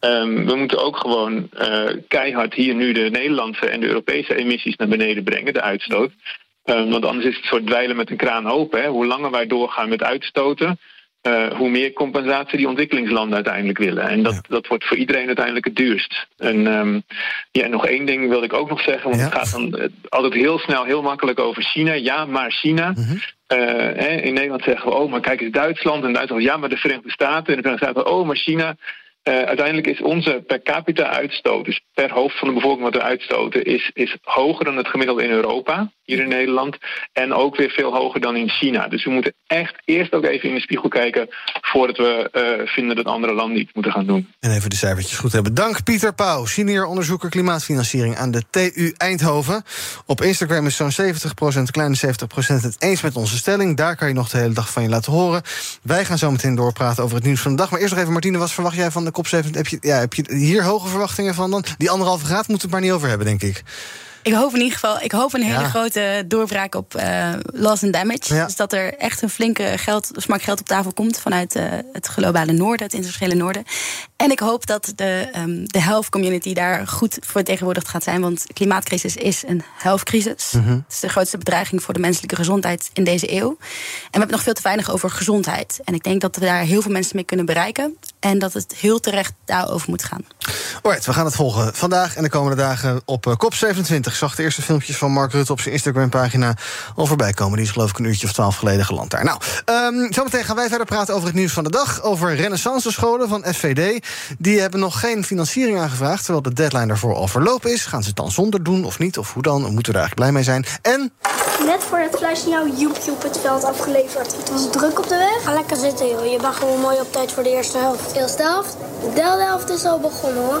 Ehm, we moeten ook gewoon eh, keihard hier nu de Nederlandse en de Europese emissies naar beneden brengen, de uitstoot. Ehm, want anders is het een soort dweilen met een kraan open. Hè. Hoe langer wij doorgaan met uitstoten, eh, hoe meer compensatie die ontwikkelingslanden uiteindelijk willen. En dat, dat wordt voor iedereen uiteindelijk het duurst. En, ehm, ja, en nog één ding wilde ik ook nog zeggen, want het gaat dan eh, altijd heel snel, heel makkelijk over China. Ja, maar China. Hè, in Nederland zeggen we, oh, maar kijk eens Duitsland. En Duitsland, ja, maar de Verenigde Staten. En de Verenigde Staten, oh, maar China. Eh, uiteindelijk is onze per capita uitstoot, dus per hoofd van de bevolking wat we uitstoten, is, is hoger dan het gemiddelde in Europa, hier in Nederland. En ook weer veel hoger dan in China. Dus we moeten echt eerst ook even in de spiegel kijken voordat we eh, vinden dat andere landen iets moeten gaan doen. En even de cijfertjes goed hebben. Dank Pieter Pauw, senior onderzoeker klimaatfinanciering aan de TU Eindhoven. Op Instagram is zo'n 70%, kleine 70% het eens met onze stelling. Daar kan je nog de hele dag van je laten horen. Wij gaan zo meteen doorpraten over het nieuws van de dag. Maar eerst nog even, Martine, wat verwacht jij van de kop 7? Heb je, ja, heb je hier hoge verwachtingen van dan? Die anderhalve graad moeten we het maar niet over hebben, denk ik. Ik hoop in ieder geval, ik hoop een hele Ja. grote doorbraak op eh, loss and damage. Ja. Dus dat er echt een flinke geld, smak geld op tafel komt vanuit eh, het globale noorden, het internationale noorden. En ik hoop dat de, ehm, de health community daar goed voor vertegenwoordigd gaat zijn. Want klimaatcrisis is een health crisis. Mhm. Het is de grootste bedreiging voor de menselijke gezondheid in deze eeuw. En we hebben nog veel te weinig over gezondheid. En ik denk dat we daar heel veel mensen mee kunnen bereiken. En dat het heel terecht daarover moet gaan. Alright, we gaan het volgen vandaag en de komende dagen op eh, kop 27. Ik zag de eerste filmpjes van Mark Rutte op zijn Instagram-pagina al voorbij komen. Die is geloof ik een uurtje of twaalf geleden geland daar. Nou, ehm, zometeen gaan wij verder praten over het nieuws van de dag. Over renaissance scholen van FVD. Die hebben nog geen financiering aangevraagd, terwijl de deadline daarvoor al verlopen is. Gaan ze het dan zonder doen of niet? Of hoe dan? Moeten we er eigenlijk blij mee zijn? En Net voor het fluitsignaal Joepje op het veld afgeleverd. Het was druk op de weg. Ga lekker zitten, joh. Je bent gewoon mooi op tijd voor de eerste helft. De eerste helft? De derde helft is al begonnen, hoor.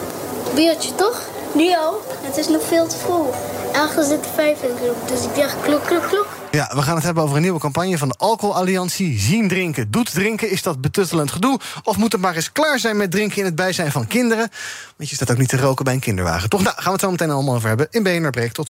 Biertje, toch? Nu al? Het is nog veel te vroeg. Ergens zitten vijf in groep, dus ik dacht klok, klok, klok. Ja, we gaan het hebben over een nieuwe campagne van de Alcoholalliantie. Zien drinken, doet drinken. Is dat betuttelend gedoe? Of moet het maar eens klaar zijn met drinken in het bijzijn van kinderen? Want je staat ook niet te roken bij een kinderwagen. Toch, nou, gaan we het zo meteen allemaal over hebben. In BNR. Tot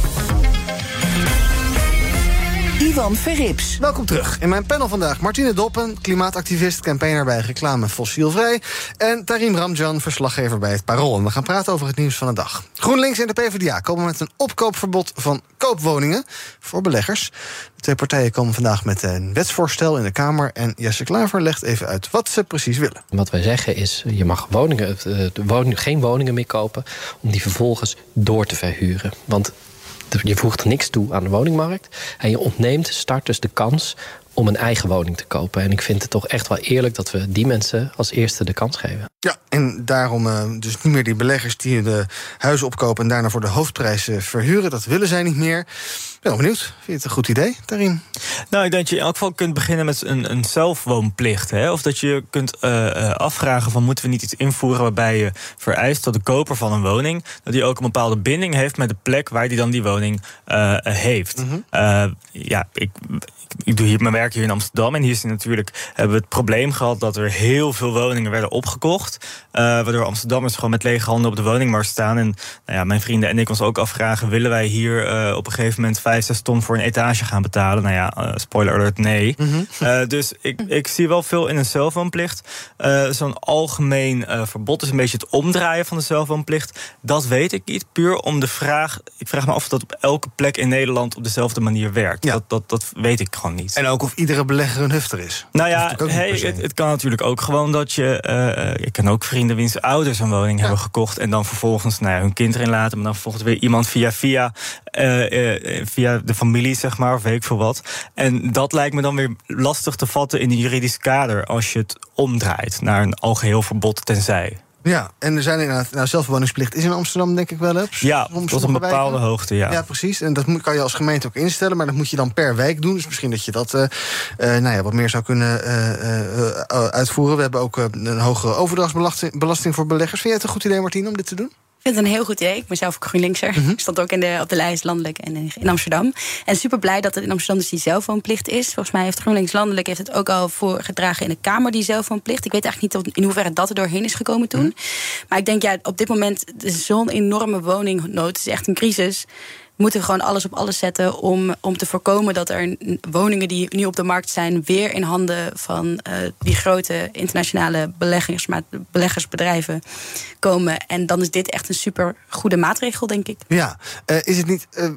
Ivan Verrips. Welkom terug. In mijn panel vandaag Martine Doppen, klimaatactivist, campaigner bij reclame Fossielvrij. En Tarim Ramjan, verslaggever bij het Parool. En we gaan praten over het nieuws van de dag. GroenLinks en de PvdA komen met een opkoopverbod van koopwoningen voor beleggers. De twee partijen komen vandaag met een wetsvoorstel in de Kamer. En Jesse Klaver legt even uit wat ze precies willen. Wat wij zeggen is, je mag woningen, eh, de woning, geen woningen meer kopen... om die vervolgens door te verhuren. Want je voegt niks toe aan de woningmarkt... en je ontneemt starters de kans om een eigen woning te kopen. En ik vind het toch echt wel eerlijk dat we die mensen als eerste de kans geven. Ja, en daarom eh, dus niet meer die beleggers die de huizen opkopen... en daarna voor de hoofdprijs eh, verhuren. Dat willen zij niet meer. Ben wel benieuwd. Vind je het een goed idee, Tarim? Nou, ik denk dat je in elk geval kunt beginnen met een, een zelfwoonplicht. Hè? Of dat je kunt eh, eh, afvragen van moeten we niet iets invoeren waarbij je vereist dat de koper van een woning dat hij ook een bepaalde binding heeft met de plek waar hij dan die woning eh, heeft. Eh, ja, ik, ik, doe hier mijn werk hier in Amsterdam en hier is natuurlijk hebben we het probleem gehad dat er heel veel woningen werden opgekocht, eh, waardoor Amsterdammers gewoon met lege handen op de woningmarkt staan. En nou ja, mijn vrienden en ik ons ook afvragen: willen wij hier op een gegeven moment 5, 6 ton voor een etage gaan betalen? Nou ja, eh, spoiler alert, nee. Eh, dus ik, ik zie wel veel in een zelfwoonplicht. Eh, Zo'n algemeen verbod is een beetje het omdraaien van de zelfwoonplicht. Dat weet ik niet. Puur om de vraag. Ik vraag me af of dat op elke plek in Nederland op dezelfde manier werkt. Dat, dat, dat weet ik gewoon niet. En ook of iedere belegger een hufter is. Nou ja, hey, het, het kan natuurlijk ook gewoon dat je. ik ken ook vrienden wiens ouders een woning hebben gekocht. En dan vervolgens nou ja, hun kind erin laten. Maar dan vervolgens weer iemand via via. Eh, eh, via de familie, zeg maar, of weet ik veel wat. En dat lijkt me dan weer lastig te vatten in een juridisch kader. als je het omdraait naar een algeheel verbod tenzij. Ja, en er zijn inderdaad, nou, zelfbewoningsplicht is in Amsterdam denk ik wel. Hè? Ja, tot een bepaalde wijken. hoogte, ja. Ja, precies. En dat moet, kan je als gemeente ook instellen, maar dat moet je dan per wijk doen. Dus misschien dat je dat eh, nou ja, wat meer zou kunnen uitvoeren. We hebben ook een hogere overdrachtsbelasting belasting voor beleggers. Vind jij het een goed idee, Martien, om dit te doen? Ik vind het een heel goed idee. Ik ben zelf ook GroenLinkser. Mhm. Ik stond ook in de, op de lijst landelijk en in, in Amsterdam. En super blij dat het in Amsterdam dus die zelfwoonplicht is. Volgens mij heeft GroenLinks landelijk heeft het ook al voorgedragen in de Kamer, die zelfwoonplicht. Ik weet eigenlijk niet tot- in hoeverre dat er doorheen is gekomen toen. Mhm. Maar ik denk, ja, op dit moment is zo'n enorme woningnood. Het is echt een crisis. We moeten gewoon alles op alles zetten om, om te voorkomen dat er woningen die nu op de markt zijn, weer in handen van eh, die grote internationale beleggersbedrijven komen. En dan is dit echt een super goede maatregel, denk ik. Ja, eh, is het niet, eh,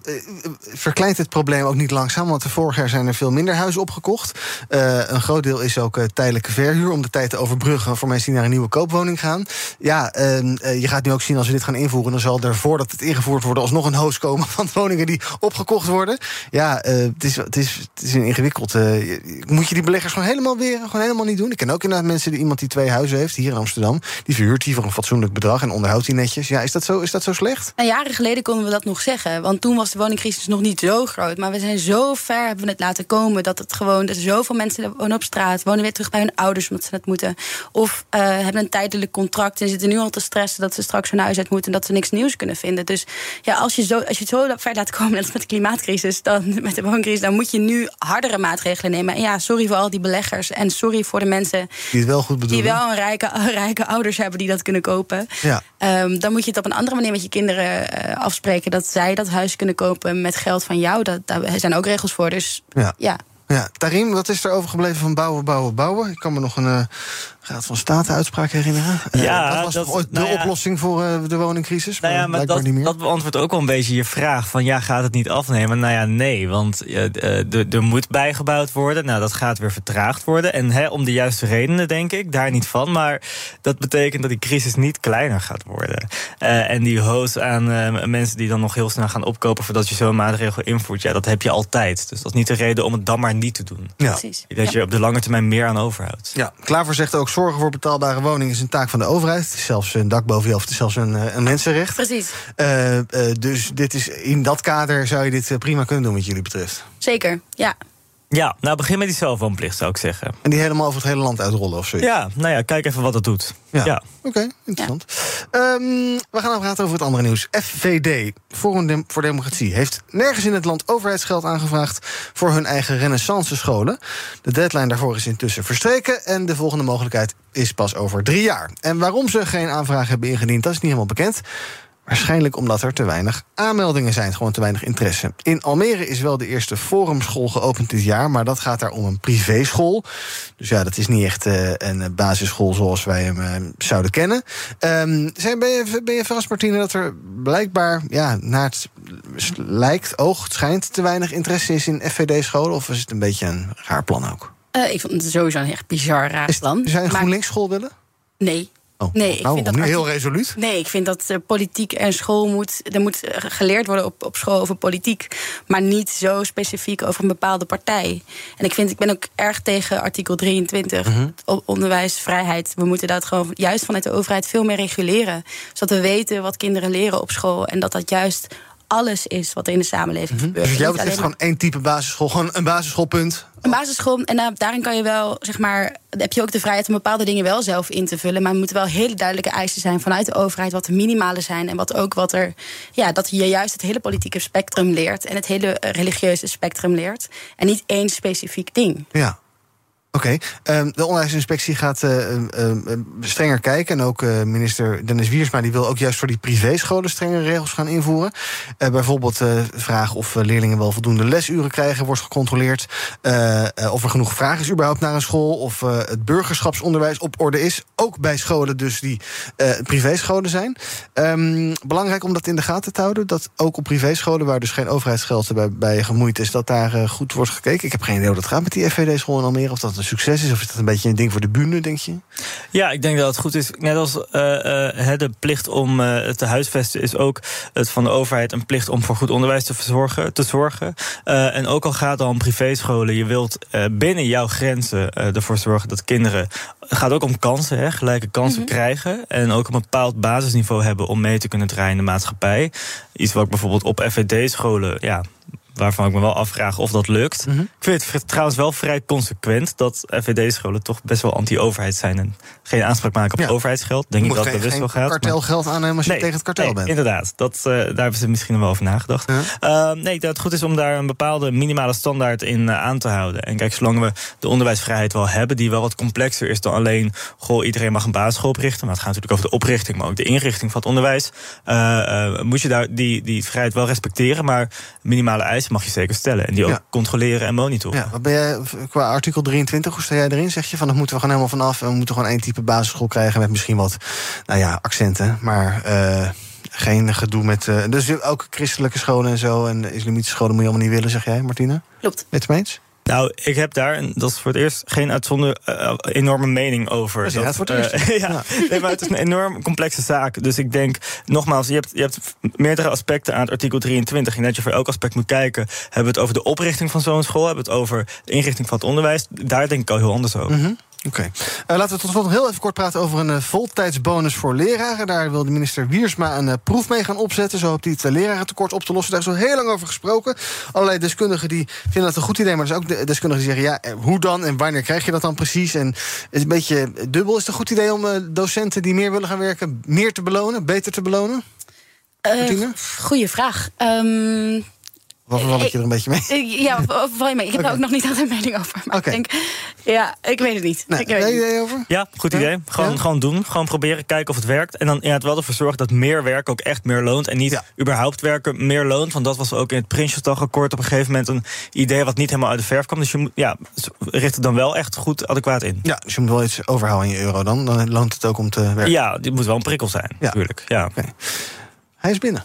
verkleint het probleem ook niet langzaam? Want vorig jaar zijn er veel minder huizen opgekocht. Een groot deel is ook tijdelijke verhuur om de tijd te overbruggen voor mensen die naar een nieuwe koopwoning gaan. Ja, ehm, eh, je gaat nu ook zien als we dit gaan invoeren, dan zal er voordat het ingevoerd wordt alsnog een hoos komen van woningen die opgekocht worden. Ja, eh, het, is, het, is, het is een ingewikkeld. eh, moet je die beleggers gewoon helemaal weer gewoon helemaal niet doen? Ik ken ook inderdaad mensen die iemand die twee huizen heeft hier in Amsterdam, die verhuurt die voor een fatsoenlijk bedrag en onderhoudt die netjes. Ja, is dat zo, is dat zo slecht? Nou, jaren geleden konden we dat nog zeggen. Want toen was de woningcrisis nog niet zo groot. Maar we zijn zo ver hebben we het laten komen dat het gewoon. Dat zoveel mensen wonen op straat, wonen weer terug bij hun ouders omdat ze het moeten. Of eh, hebben een tijdelijk contract en zitten nu al te stressen dat ze straks hun huis uit moeten en dat ze niks nieuws kunnen vinden. Dus ja, als je, zo, als je het zo ver laat komen, net als met de klimaatcrisis, dan met de wooncrisis, dan moet je nu hardere maatregelen nemen. En ja, sorry voor al die beleggers en sorry voor de mensen Die het wel goed die bedoelen. wel een rijke, rijke ouders hebben die dat kunnen kopen. Ja. Ehm, dan moet je het op een andere manier met je kinderen eh, afspreken. Dat zij dat huis kunnen kopen met geld van jou. Dat, daar zijn ook regels voor. Dus Ja. ja. Ja, Tarim, wat is er overgebleven van bouwen, bouwen, bouwen? Ik kan me nog een eh, Raad van State-uitspraak herinneren. Eh, Ja, dat was dat- ooit nou de ja. oplossing voor eh, de woningcrisis? Nou ja, maar dat, niet meer. dat beantwoordt ook wel een beetje je vraag. Van ja, gaat het niet afnemen? Nou ja, nee. Want eh, er- moet bijgebouwd worden. Nou, dat gaat weer vertraagd worden. En hè, om de juiste redenen, denk ik. Daar niet van. Maar dat betekent dat die crisis niet kleiner gaat worden. Eh, en die hoos aan eh, mensen die dan nog heel snel gaan opkopen... voordat je zo'n maatregel invoert, ja, dat heb je altijd. Dus dat is niet de reden om het dan maar niet te doen. Ja. Precies. Dat je op de lange termijn meer aan overhoudt. Ja, Klaver zegt ook: zorgen voor betaalbare woningen is een taak van de overheid. Het is zelfs een dak boven je hoofd, het is zelfs een, eh, een mensenrecht. Precies. Eh, eh, dus dit is, in dat kader zou je dit prima kunnen doen, wat jullie betreft. Zeker, ja. Ja, nou begin met die zelfwoonplicht, zou ik zeggen. En die helemaal over het hele land uitrollen of zoiets. Ja, nou ja, kijk even wat dat doet. Ja. ja. Oké, interessant. Ehm, we gaan praten over het andere nieuws. FVD, Forum Dem- voor Democratie, heeft nergens in het land overheidsgeld aangevraagd voor hun eigen renaissance scholen. De deadline daarvoor is intussen verstreken en de volgende mogelijkheid is pas over drie jaar. En waarom ze geen aanvraag hebben ingediend, dat is niet helemaal bekend. Waarschijnlijk omdat er te weinig aanmeldingen zijn, gewoon te weinig interesse. In Almere is wel de eerste forumschool geopend dit jaar, maar dat gaat daar om een privéschool. Dus ja, dat is niet echt eh, een basisschool zoals wij hem eh, zouden kennen. Ehm, zijn, ben, je, ben je verrast, Martine, dat er blijkbaar, ja, naar het lijkt, oogt, schijnt te weinig interesse is in FVD-scholen? Of is het een beetje een raar plan ook? Eh, ik vond het sowieso een echt bizar raar plan. Zou je een Maar- GroenLinks school willen? Nee. Oh, Nee, ik nou, vind dat nu heel resoluut. Nee, ik vind dat eh, politiek en school moet. Er moet eh, geleerd worden op, op school over politiek. Maar niet zo specifiek over een bepaalde partij. En ik, vind, ik ben ook erg tegen artikel 23. Mhm. o- Onderwijsvrijheid. We moeten dat gewoon juist vanuit de overheid veel meer reguleren. Zodat we weten wat kinderen leren op school. En dat dat juist alles is wat er in de samenleving gebeurt. Dus jou betreft gewoon één type basisschool, gewoon een basisschoolpunt. een basisschool, en daar- daarin kan je wel, zeg maar, heb je ook de vrijheid om bepaalde dingen wel zelf in te vullen. Maar er moeten wel hele duidelijke eisen zijn vanuit de overheid, wat de minimale zijn. En wat ook wat er, ja, dat je juist het hele politieke spectrum leert. En het hele eh, religieuze spectrum leert. En niet één specifiek ding. Ja. Oké, ehm, de onderwijsinspectie gaat eh, ehm, ehm, strenger kijken. En ook eh, minister Dennis Wiersma die wil ook juist voor die privéscholen strengere regels gaan invoeren. Eh, bijvoorbeeld eh vragen of leerlingen wel voldoende lesuren krijgen, wordt gecontroleerd. Of er genoeg vraag is überhaupt naar een school. Of het burgerschapsonderwijs op orde is. Ook bij scholen dus die privéscholen zijn. Belangrijk om dat in de gaten te houden. Dat ook op privéscholen, waar dus geen overheidsgeld bij, bij gemoeid is, dat daar goed wordt gekeken. Ik heb geen idee hoe dat gaat met die FVD-school in Almere. Of dat een succes is, of is dat een beetje een ding voor de bühne, denk je? Ja, ik denk dat het goed is. Net als eh, eh, hè, de plicht om eh, het te huisvesten is ook het van de overheid een plicht om voor goed onderwijs te verzorgen. Te zorgen. Eh, en ook al gaat het al om privéscholen, je wilt eh, binnen jouw grenzen eh, ervoor zorgen dat kinderen. Het gaat ook om kansen, hè, gelijke kansen krijgen. En ook een bepaald basisniveau hebben om mee te kunnen draaien in de maatschappij. Iets wat ik bijvoorbeeld op FVD-scholen ja, waarvan ik me wel afvraag of dat lukt. Ik vind het trouwens wel vrij consequent dat FVD-scholen toch best wel anti-overheid zijn en geen aanspraak maken op overheidsgeld. Denk Je ik dat dat best wel gaat. maar- kartelgeld aannemen als je Nee, tegen het kartel nee, bent. Inderdaad, dat, eh, daar hebben ze misschien wel over nagedacht. Eh, nee, dat het goed is om daar een bepaalde minimale standaard in eh, aan te houden. En kijk, zolang we de onderwijsvrijheid wel hebben, die wel wat complexer is dan alleen, goh, iedereen mag een basisschool oprichten. Maar het gaat natuurlijk over de oprichting, maar ook de inrichting van het onderwijs. eh, moet je daar die, die vrijheid wel respecteren, maar minimale eisen mag je zeker stellen. En die ook Ja. controleren en monitoren. Ja, wat ben jij qua artikel 23, hoe sta jij erin? Zeg je van dat moeten we gewoon helemaal vanaf en we moeten gewoon één type basisschool krijgen met misschien wat, nou ja, accenten, maar eh, geen gedoe met. eh, dus ook christelijke scholen en zo en islamitische scholen moet je allemaal niet willen, zeg jij, Martine? Klopt. Mee eens? Nou, ik heb daar, en dat is voor het eerst, geen uitzonder eh, enorme mening over. Dat voor het eh, ja, Nee, maar het is een enorm complexe zaak. Dus ik denk, nogmaals, je hebt, je hebt meerdere aspecten aan het artikel 23. En dat je voor elk aspect moet kijken. Hebben we het over de oprichting van zo'n school? Hebben we het over de inrichting van het onderwijs? Daar denk ik al heel anders over. Mhm. Oké. Eh, laten we tot slot nog heel even kort praten over een eh, voltijdsbonus voor leraren. Daar wil de minister Wiersma een eh, proef mee gaan opzetten. Zo hoopt hij het uh, lerarentekort op te lossen. Daar is al heel lang over gesproken. Allerlei deskundigen die vinden dat een goed idee. Maar er zijn ook de- deskundigen die zeggen: ja, hoe dan en wanneer krijg je dat dan precies? En het is een beetje dubbel. Is het een goed idee om docenten die meer willen gaan werken, meer te belonen, beter te belonen? Goeie vraag. Ehm, Val ik ik- je er een beetje mee? ik- ja, val je mee? Ik heb daar ook nog niet altijd een mening over. Maar Oké. ik denk, ja, ik weet het niet. ik weet het niet. over? Ja, goed idee. Gewoon, gewoon doen. Gewoon proberen, kijken of het werkt. En dan inderdaad wel ervoor zorgen dat meer werken ook echt meer loont. En niet überhaupt werken meer loont. Want dat was ook in het Prinsjesdagakkoord op een gegeven moment een idee wat niet helemaal uit de verf kwam. Dus je moet, ja, richt het dan wel echt goed adequaat in. Ja, dus je moet wel iets overhouden in je euro dan. Dan loont het ook om te werken. Ja, dit moet wel een prikkel zijn, natuurlijk. Ja. Hij is binnen.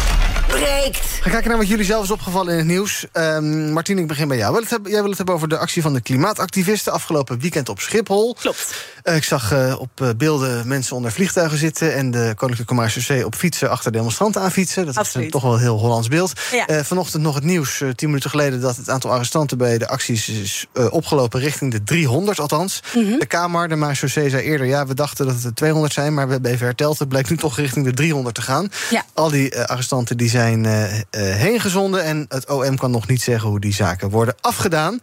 breekt. Ga kijken naar wat jullie zelf is opgevallen in het nieuws. Ehm Martien, ik begin bij jou. Wil het hebben- jij wil het hebben over de actie van de klimaatactivisten... afgelopen weekend op Schiphol. Klopt. ik zag eh, op eh, beelden mensen onder vliegtuigen zitten... en de Koninklijke Commerce op fietsen achter demonstranten aan fietsen. Dat is Absoluut. een toch wel een heel Hollands beeld. Ja. Eh, vanochtend nog het nieuws, eh, tien minuten geleden... dat het aantal arrestanten bij de acties is eh, opgelopen richting de 300 althans. Mhm. De Kamer, de Marechaussee, zei eerder... ja, we dachten dat het er 200 zijn, maar we hebben even herteld. Het blijkt nu toch richting de 300 te gaan. Ja. Al die eh, arrestanten die zijn eh eh, heen gezonden... en het OM kan nog niet zeggen hoe die zaken worden afgedaan.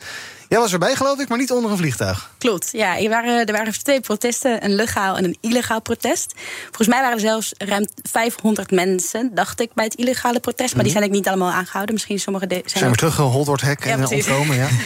Jij was erbij, geloof ik, maar niet onder een vliegtuig. Klopt, ja. Er waren, er waren twee protesten, een legaal en een illegaal protest. Volgens mij waren er zelfs ruim 500 mensen, dacht ik, bij het illegale protest. Maar die zijn ik niet allemaal aangehouden. Misschien sommige zijn Zijn we teruggehold door het hek Ja, en eh, precies. ontkomen, ja.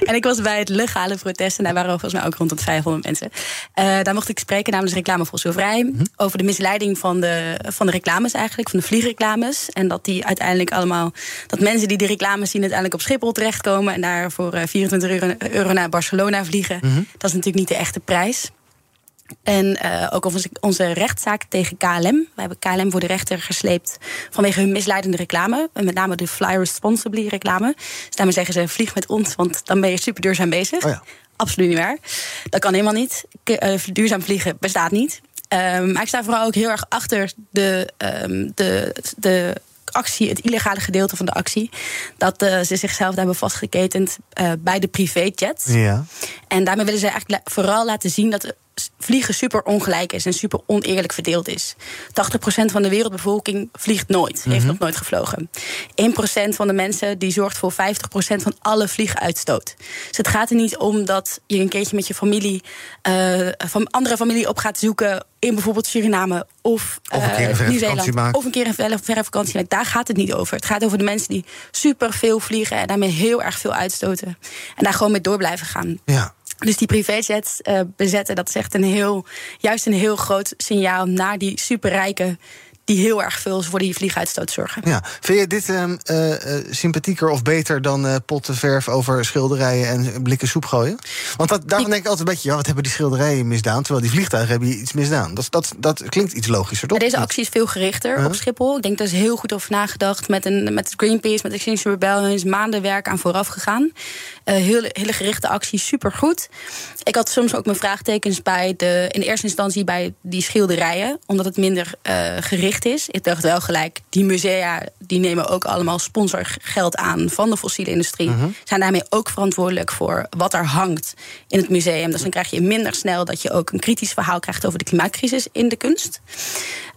En ik was bij het legale protest en daar waren volgens mij ook rond de 500 mensen. Eh, daar mocht ik spreken namens Reclame Vrij Mhm. over de misleiding van de, van de reclames eigenlijk, van de vliegreclames. En dat die uiteindelijk allemaal, dat mensen die die reclames zien uiteindelijk op Schiphol terechtkomen en daar voor eh, 24 euro, euro naar Barcelona vliegen. Mhm. Dat is natuurlijk niet de echte prijs. En eh, ook onze, onze rechtszaak tegen KLM. We hebben KLM voor de rechter gesleept vanwege hun misleidende reclame. En met name de fly responsibly reclame. Dus daarmee zeggen ze, vlieg met ons, want dan ben je super duurzaam bezig. Oh Absoluut niet waar. Dat kan helemaal niet. Eh, duurzaam vliegen bestaat niet. Ehm, maar ik sta vooral ook heel erg achter de, ehm, de, de actie, het illegale gedeelte van de actie. Dat eh, ze zichzelf hebben vastgeketend eh, bij de privéjets. Ja. En daarmee willen ze eigenlijk vooral laten zien dat vliegen super ongelijk is en super oneerlijk verdeeld is. 80% van de wereldbevolking vliegt nooit, heeft Mhm. nog nooit gevlogen. 1% van de mensen die zorgt voor 50% van alle vlieguitstoot. Dus het gaat er niet om dat je een keertje met je familie eh, van andere familie op gaat zoeken in bijvoorbeeld Suriname of, eh, Nieuw-Zeeland. Of een keer een verre, vakantie. Daar gaat het niet over. Het gaat over de mensen die super veel vliegen en daarmee heel erg veel uitstoten. En daar gewoon mee door blijven gaan. Ja. Dus die privéjets eh, bezetten, dat is echt een heel, juist een heel groot signaal naar die superrijken die heel erg veel voor die vlieguitstoot zorgen. Ja. Vind je dit ehm, eh, eh, sympathieker of beter dan eh potten verf over schilderijen en blikken soep gooien? Want dat, daarvan denk ik altijd een beetje, ja, wat hebben die schilderijen misdaan? Terwijl die vliegtuigen hebben iets misdaan. Dat, dat, dat klinkt iets logischer, toch? Ja, deze actie is veel gerichter Huh? op Schiphol. Ik denk dat is heel goed over nagedacht. Met, een, met Greenpeace, met Extinction Rebellion is maanden werk aan vooraf gegaan. Eh hele, hele gerichte actie, supergoed. Ik had soms ook mijn vraagtekens bij de, in eerste instantie bij die schilderijen, omdat het minder eh, gericht is. Ik dacht wel gelijk, die musea die nemen ook allemaal sponsorgeld aan van de fossiele industrie. Mhm. Zijn daarmee ook verantwoordelijk voor wat er hangt in het museum. Dus dan krijg je minder snel dat je ook een kritisch verhaal krijgt over de klimaatcrisis in de kunst.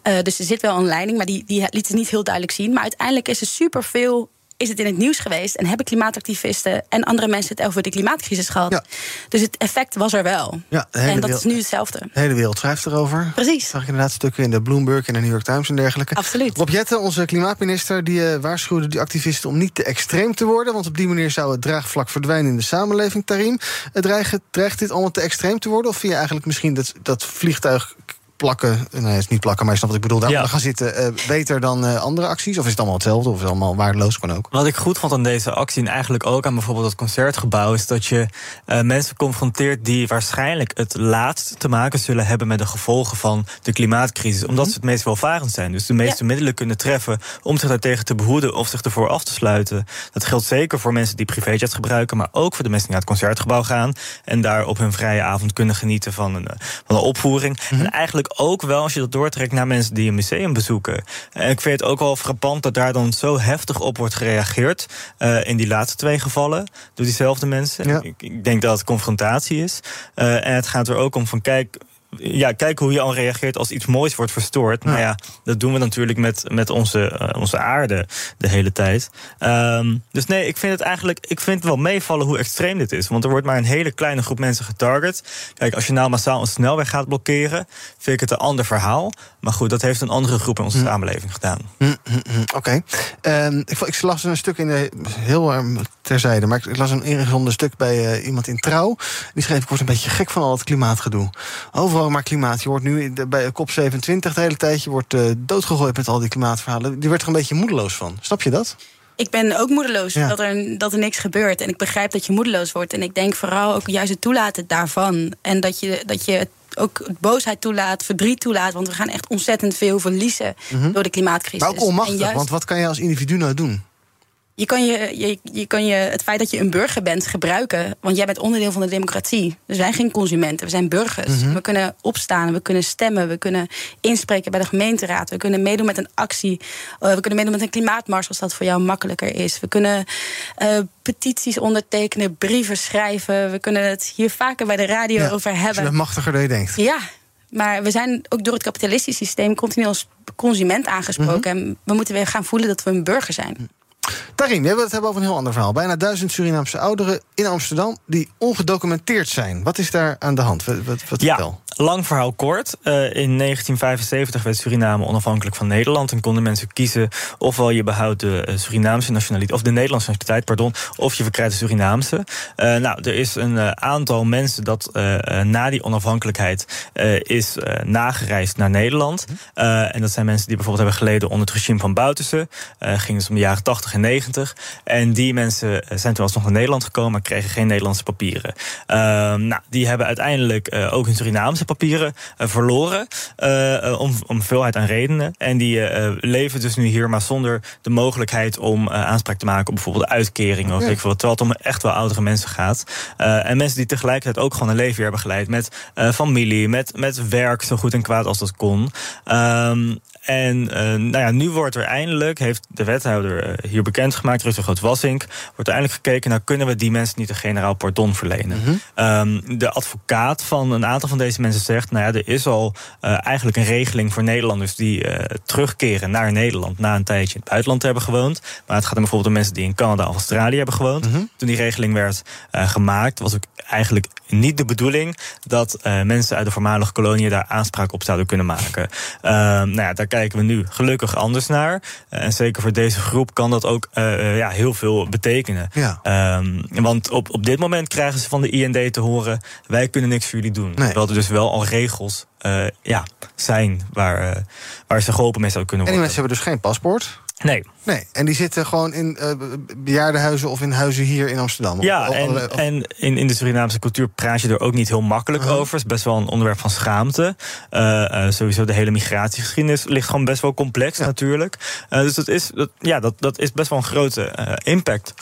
Eh, dus er zit wel een leiding, maar die, die liet het niet heel duidelijk zien. Maar uiteindelijk is er superveel is het in het nieuws geweest en hebben klimaatactivisten en andere mensen het over de klimaatcrisis gehad. Dus het effect was er wel. Ja, en dat wereld- is nu hetzelfde. De hele wereld schrijft erover. Precies. Zag ik inderdaad stukken in de Bloomberg en de New York Times en dergelijke. Absoluut. Rob Jetten, onze klimaatminister, die eh, waarschuwde die activisten om niet te extreem te worden. Want op die manier zou het draagvlak verdwijnen in de samenleving. Tarim, eh, dreigt, dreigt dit allemaal te extreem te worden? Of vind je eigenlijk misschien dat, dat vliegtuig plakken, nee, het is niet plakken, maar je snapt wat ik bedoel, daar Ja. gaan zitten eh, beter dan eh, andere acties? Of is het allemaal hetzelfde? Of is het allemaal waardeloos? Kan ook. Wat ik goed vond aan deze actie, en eigenlijk ook aan bijvoorbeeld het concertgebouw, is dat je eh, mensen confronteert die waarschijnlijk het laatst te maken zullen hebben met de gevolgen van de klimaatcrisis. Omdat ze het meest welvarend zijn. Dus de meeste middelen kunnen treffen om zich daartegen te behoeden of zich ervoor af te sluiten. Dat geldt zeker voor mensen die privéjets gebruiken, maar ook voor de mensen die naar het concertgebouw gaan en daar op hun vrije avond kunnen genieten van een, van een opvoering. En eigenlijk ook wel als je dat doortrekt naar mensen die een museum bezoeken. En ik vind het ook wel frappant dat daar dan zo heftig op wordt gereageerd. eh, in die laatste twee gevallen. Door diezelfde mensen. Ik, ik denk dat het confrontatie is. Eh, en het gaat er ook om van kijk. Ja, kijk hoe je al reageert als iets moois wordt verstoord. Nou ja, dat doen we natuurlijk met, met onze, eh, onze aarde de hele tijd. Ehm, dus nee, ik vind het eigenlijk ik vind het wel meevallen hoe extreem dit is. Want er wordt maar een hele kleine groep mensen getarget. Kijk, als je nou massaal een snelweg gaat blokkeren, vind ik het een ander verhaal. Maar goed, dat heeft een andere groep in onze samenleving gedaan. Hm, hm, hm, Oké. Ehm, ik, ik las een stuk in de. heel ehm, terzijde, maar ik, las een ingezonden stuk bij eh, iemand in trouw. Die schreef: Ik word een beetje gek van al het klimaatgedoe. Overal maar klimaat. Je wordt nu bij COP27 de hele tijd. Je wordt eh, doodgegooid met al die klimaatverhalen. Die werd er een beetje moedeloos van. Snap je dat? Ik ben ook moedeloos Ja. dat, er, dat er niks gebeurt. En ik begrijp dat je moedeloos wordt. En ik denk vooral ook juist het toelaten daarvan. En dat je, dat je ook boosheid toelaat, verdriet toelaat. Want we gaan echt ontzettend veel verliezen Mhm. door de klimaatcrisis. Maar ook onmachtig. Juist- Want wat kan je als individu nou doen? Je kan je, je, je kan je het feit dat je een burger bent gebruiken. Want jij bent onderdeel van de democratie. We zijn geen consumenten, we zijn burgers. Mhm. We kunnen opstaan, we kunnen stemmen, we kunnen inspreken bij de gemeenteraad. We kunnen meedoen met een actie. eh, we kunnen meedoen met een klimaatmars als dat voor jou makkelijker is. We kunnen eh, petities ondertekenen, brieven schrijven. We kunnen het hier vaker bij de radio Ja, over Je hebben. bent machtiger dan je denkt. Ja, maar we zijn ook door het kapitalistisch systeem continu als consument aangesproken. Mhm. En we moeten weer gaan voelen dat we een burger zijn. Tarim, we willen het hebben over een heel ander verhaal. Bijna duizend Surinaamse ouderen in Amsterdam die ongedocumenteerd zijn. Wat is daar aan de hand? Wat, wat, wat Ja, vertel? Lang verhaal kort. Eh, in 1975 werd Suriname onafhankelijk van Nederland. En konden mensen kiezen ofwel je behoudt de eh, Surinaamse nationaliteit, of de Nederlandse nationaliteit, pardon, of je verkrijgt de Surinaamse. Eh, nou, er is een aantal mensen dat na die onafhankelijkheid is nagereisd naar Nederland. Eh, en dat zijn mensen die bijvoorbeeld hebben geleden onder het regime van Bouterse. Ging dus om de jaren 80 en 90. En die mensen zijn toen alsnog naar Nederland gekomen, maar kregen geen Nederlandse papieren. Ehm, nou, die hebben uiteindelijk ook hun Surinaamse papieren eh, verloren. eh, eh, om, om veelheid aan redenen. En die leven dus nu hier, maar zonder de mogelijkheid om aanspraak te maken op bijvoorbeeld uitkeringen of Ja. ik veel. Terwijl het om echt wel oudere mensen gaat. En mensen die tegelijkertijd ook gewoon een leven weer hebben geleid met familie, met, met werk, zo goed en kwaad als dat kon. Ehm, en eh, nou ja, nu wordt er eindelijk, heeft de wethouder eh, hier bekendgemaakt, Rutger Groot-Wassink, wordt er eindelijk gekeken, nou kunnen we die mensen niet een generaal pardon verlenen. Ehm, de advocaat van een aantal van deze mensen zegt, nou ja, er is al eh, eigenlijk een regeling voor Nederlanders die terugkeren naar Nederland na een tijdje in het buitenland te hebben gewoond. Maar het gaat dan bijvoorbeeld om mensen die in Canada of Australië hebben gewoond. Toen die regeling werd gemaakt, was ook eigenlijk niet de bedoeling dat mensen uit de voormalige koloniën daar aanspraak op zouden kunnen maken. Ehm, nou ja, daar kijken we nu gelukkig anders naar. Eh, en zeker voor deze groep kan dat ook eh, eh, ja, heel veel betekenen. Ja. Ehm, want op, op dit moment krijgen ze van de IND te horen: wij kunnen niks voor jullie doen. Terwijl er dus wel al regels ja, zijn waar, waar ze geholpen mee zouden kunnen worden. En die mensen hebben dus geen paspoort? Nee. Nee, en die zitten gewoon in uh, bejaardenhuizen of in huizen hier in Amsterdam. Ja, en, en in, in de Surinaamse cultuur praat je er ook niet heel makkelijk uh -huh. over. Het is best wel een onderwerp van schaamte. Uh, sowieso de hele migratiegeschiedenis ligt gewoon best wel complex ja. natuurlijk. dus dat is, dat, ja, dat, dat is best wel een grote impact.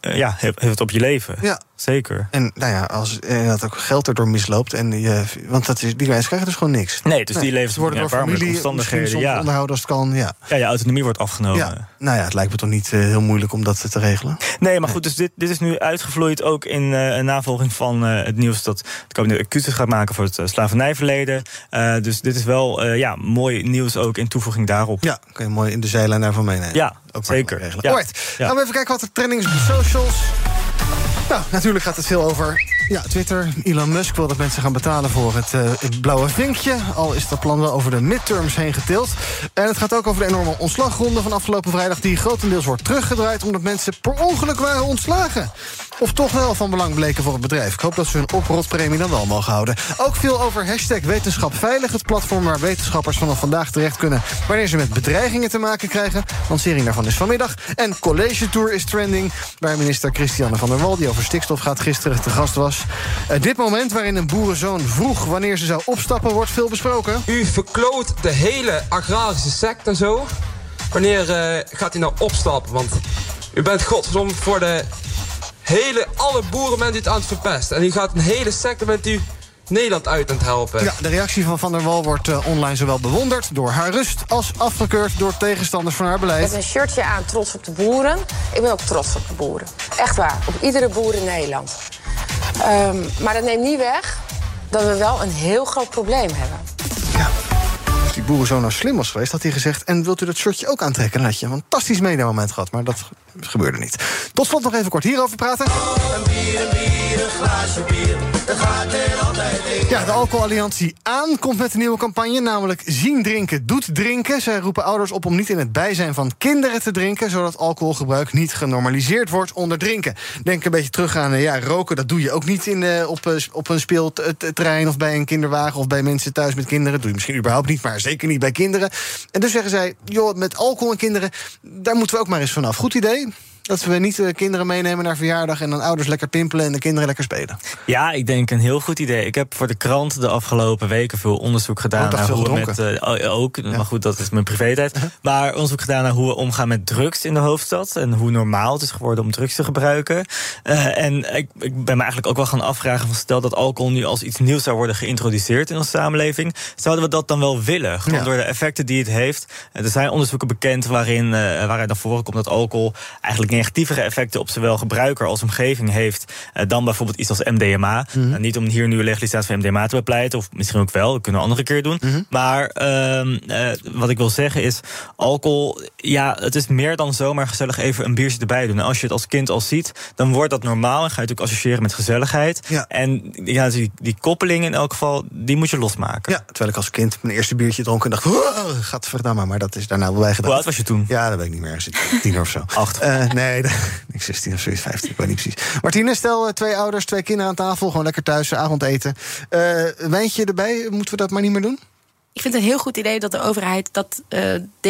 Ja. Heeft, heeft het op je leven. Ja. Zeker. En nou ja, als dat ook geld erdoor misloopt. En je, want dat is, die mensen krijgen dus gewoon niks. Nee, dus nee. die levens worden door familie omstandigheden. Ja. onderhouden als het kan. Ja. ja, je autonomie wordt afgenomen. Ja. Nou ja, het lijkt me toch niet uh, heel moeilijk om dat te regelen. Nee, maar goed, dus dit, dit is nu uitgevloeid ook in uh, navolging van uh, het nieuws dat het kabinet excuses gaat maken voor het slavernijverleden. dus dit is wel ja, mooi nieuws ook in toevoeging daarop. Ja, kun je mooi in de zijlijn daarvan meenemen. Ja, ook zeker. Regelen. Ja. Alright, ja. gaan we even kijken wat de trending is op de socials. Nou, natuurlijk gaat het veel over ja, Twitter. Elon Musk wil dat mensen gaan betalen voor het, uh, het blauwe vinkje. Al is dat plan wel over de midterms heen getild. En het gaat ook over de enorme ontslagronde van afgelopen vrijdag... die grotendeels wordt teruggedraaid omdat mensen per ongeluk waren ontslagen. Of toch wel van belang bleken voor het bedrijf. Ik hoop dat ze hun oprotpremie dan wel mogen houden. Ook veel over hashtag wetenschap veilig. Het platform waar wetenschappers vanaf vandaag terecht kunnen... wanneer ze met bedreigingen te maken krijgen. Lancering daarvan is vanmiddag. En College Tour is trending. Waar minister Christiane van der Wal, die over stikstof gaat... gisteren te gast was. Uh, dit moment waarin een boerenzoon vroeg wanneer ze zou opstappen... wordt veel besproken. U verkloot de hele agrarische sector zo. Wanneer uh, gaat u nou opstappen? Want u bent godverdomme voor de hele, alle boeren bent u het aan het verpesten. En u gaat een hele sector bent u Nederland uit aan het helpen. Ja, de reactie van Van der Wal wordt uh, online zowel bewonderd door haar rust... als afgekeurd door tegenstanders van haar beleid. Met een shirtje aan, trots op de boeren. Ik ben ook trots op de boeren. Echt waar, op iedere boer in Nederland. Um, maar dat neemt niet weg dat we wel een heel groot probleem hebben. Die boerenzoon nou slim was geweest, had hij gezegd... en wilt u dat shirtje ook aantrekken? Dan had je een fantastisch mediamoment gehad, maar dat gebeurde niet. Tot slot nog even kort hierover praten. Een bier, een bier, een glaasje bier, Ja, de Alcoholalliantie aan komt met een nieuwe campagne... namelijk zien drinken doet drinken. Zij roepen ouders op om niet in het bijzijn van kinderen te drinken... zodat alcoholgebruik niet genormaliseerd wordt onder drinken. Denk een beetje terug aan ja, roken. Dat doe je ook niet in, uh, op, uh, op een speelterrein of bij een kinderwagen... of bij mensen thuis met kinderen. Doe je misschien überhaupt niet, maar zeker niet bij kinderen. En dus zeggen zij, joh, met alcohol en kinderen... daar moeten we ook maar eens vanaf. Goed idee? Dat we niet uh, kinderen meenemen naar verjaardag... en dan ouders lekker pimpelen en de kinderen lekker spelen. Ja, ik denk een heel goed idee. Ik heb voor de krant de afgelopen weken veel onderzoek gedaan... Oh, naar hoe we met, uh, ook, ja. maar goed, dat is mijn privé-tijd. maar onderzoek gedaan naar hoe we omgaan met drugs in de hoofdstad... en hoe normaal het is geworden om drugs te gebruiken. Uh, en ik, ik ben me eigenlijk ook wel gaan afvragen... Van stel dat alcohol nu als iets nieuws zou worden geïntroduceerd in onze samenleving... zouden we dat dan wel willen? Gewoon ja. door de effecten die het heeft. Er zijn onderzoeken bekend waarin, waaruit naar voren komt dat alcohol... eigenlijk negatievere effecten op zowel gebruiker als omgeving heeft uh, dan bijvoorbeeld iets als MDMA. Mm -hmm. uh, niet om hier nu legalisatie van MDMA te bepleiten, of misschien ook wel, dat kunnen we een andere keer doen. Mm -hmm. Maar uh, wat ik wil zeggen is, alcohol, ja, het is meer dan zomaar gezellig even een biertje erbij doen. En als je het als kind al ziet, dan wordt dat normaal en ga je het natuurlijk associëren met gezelligheid. Ja. En ja, die, die koppeling in elk geval, die moet je losmaken. Ja, terwijl ik als kind mijn eerste biertje dronk en dacht, gaat verdamme, maar dat is daarna wel bijgedaan. Hoe oud was je toen? Ja, dat weet ik niet meer. Tien of zo. Acht. nee, ik 16 of zoiets, 15, ik weet niet precies. Martine, stel twee ouders, twee kinderen aan tafel, gewoon lekker thuis, avondeten. Uh, wijntje erbij, moeten we dat maar niet meer doen? Ik vind het een heel goed idee dat de overheid dat uh,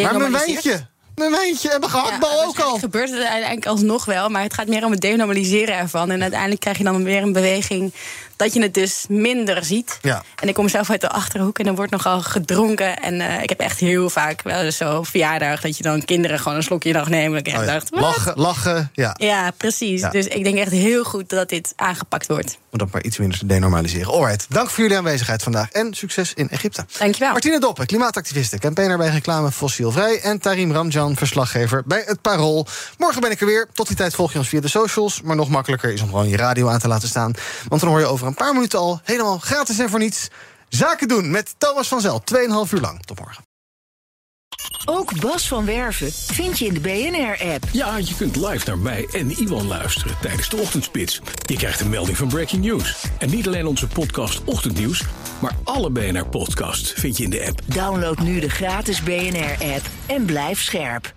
Maar mijn wijntje! Mijn wijntje en mijn gehaktbal ja, ook al. gebeurt het uiteindelijk alsnog wel, maar het gaat meer om het denormaliseren ervan. En uiteindelijk krijg je dan weer een beweging dat je het dus minder ziet. Ja. En ik kom zelf uit de Achterhoek en er wordt nogal gedronken. En uh, ik heb echt heel vaak wel eens zo verjaardag... dat je dan kinderen gewoon een slokje nog nemen. Ik oh ja. dacht, lachen, lachen, ja. Ja, precies. Ja. Dus ik denk echt heel goed dat dit aangepakt wordt. Om dat maar iets minder te denormaliseren. Alright, dank voor jullie aanwezigheid vandaag. En succes in Egypte. Dankjewel. Martine Doppen, klimaatactiviste, campaigner bij reclame Fossielvrij... en Tarim Ramjan, verslaggever bij Het Parool. Morgen ben ik er weer. Tot die tijd volg je ons via de socials. Maar nog makkelijker is om gewoon je radio aan te laten staan. Want dan hoor je over een paar minuten al helemaal gratis en voor niets. Zaken doen met Thomas van Zel. 2,5 uur lang. Tot morgen. Ook Bas van Werven vind je in de BNR-app. Ja, je kunt live naar mij en Iwan luisteren tijdens de ochtendspits. Je krijgt een melding van Breaking News. En niet alleen onze podcast Ochtendnieuws, maar alle BNR-podcasts vind je in de app. Download nu de gratis BNR-app en blijf scherp.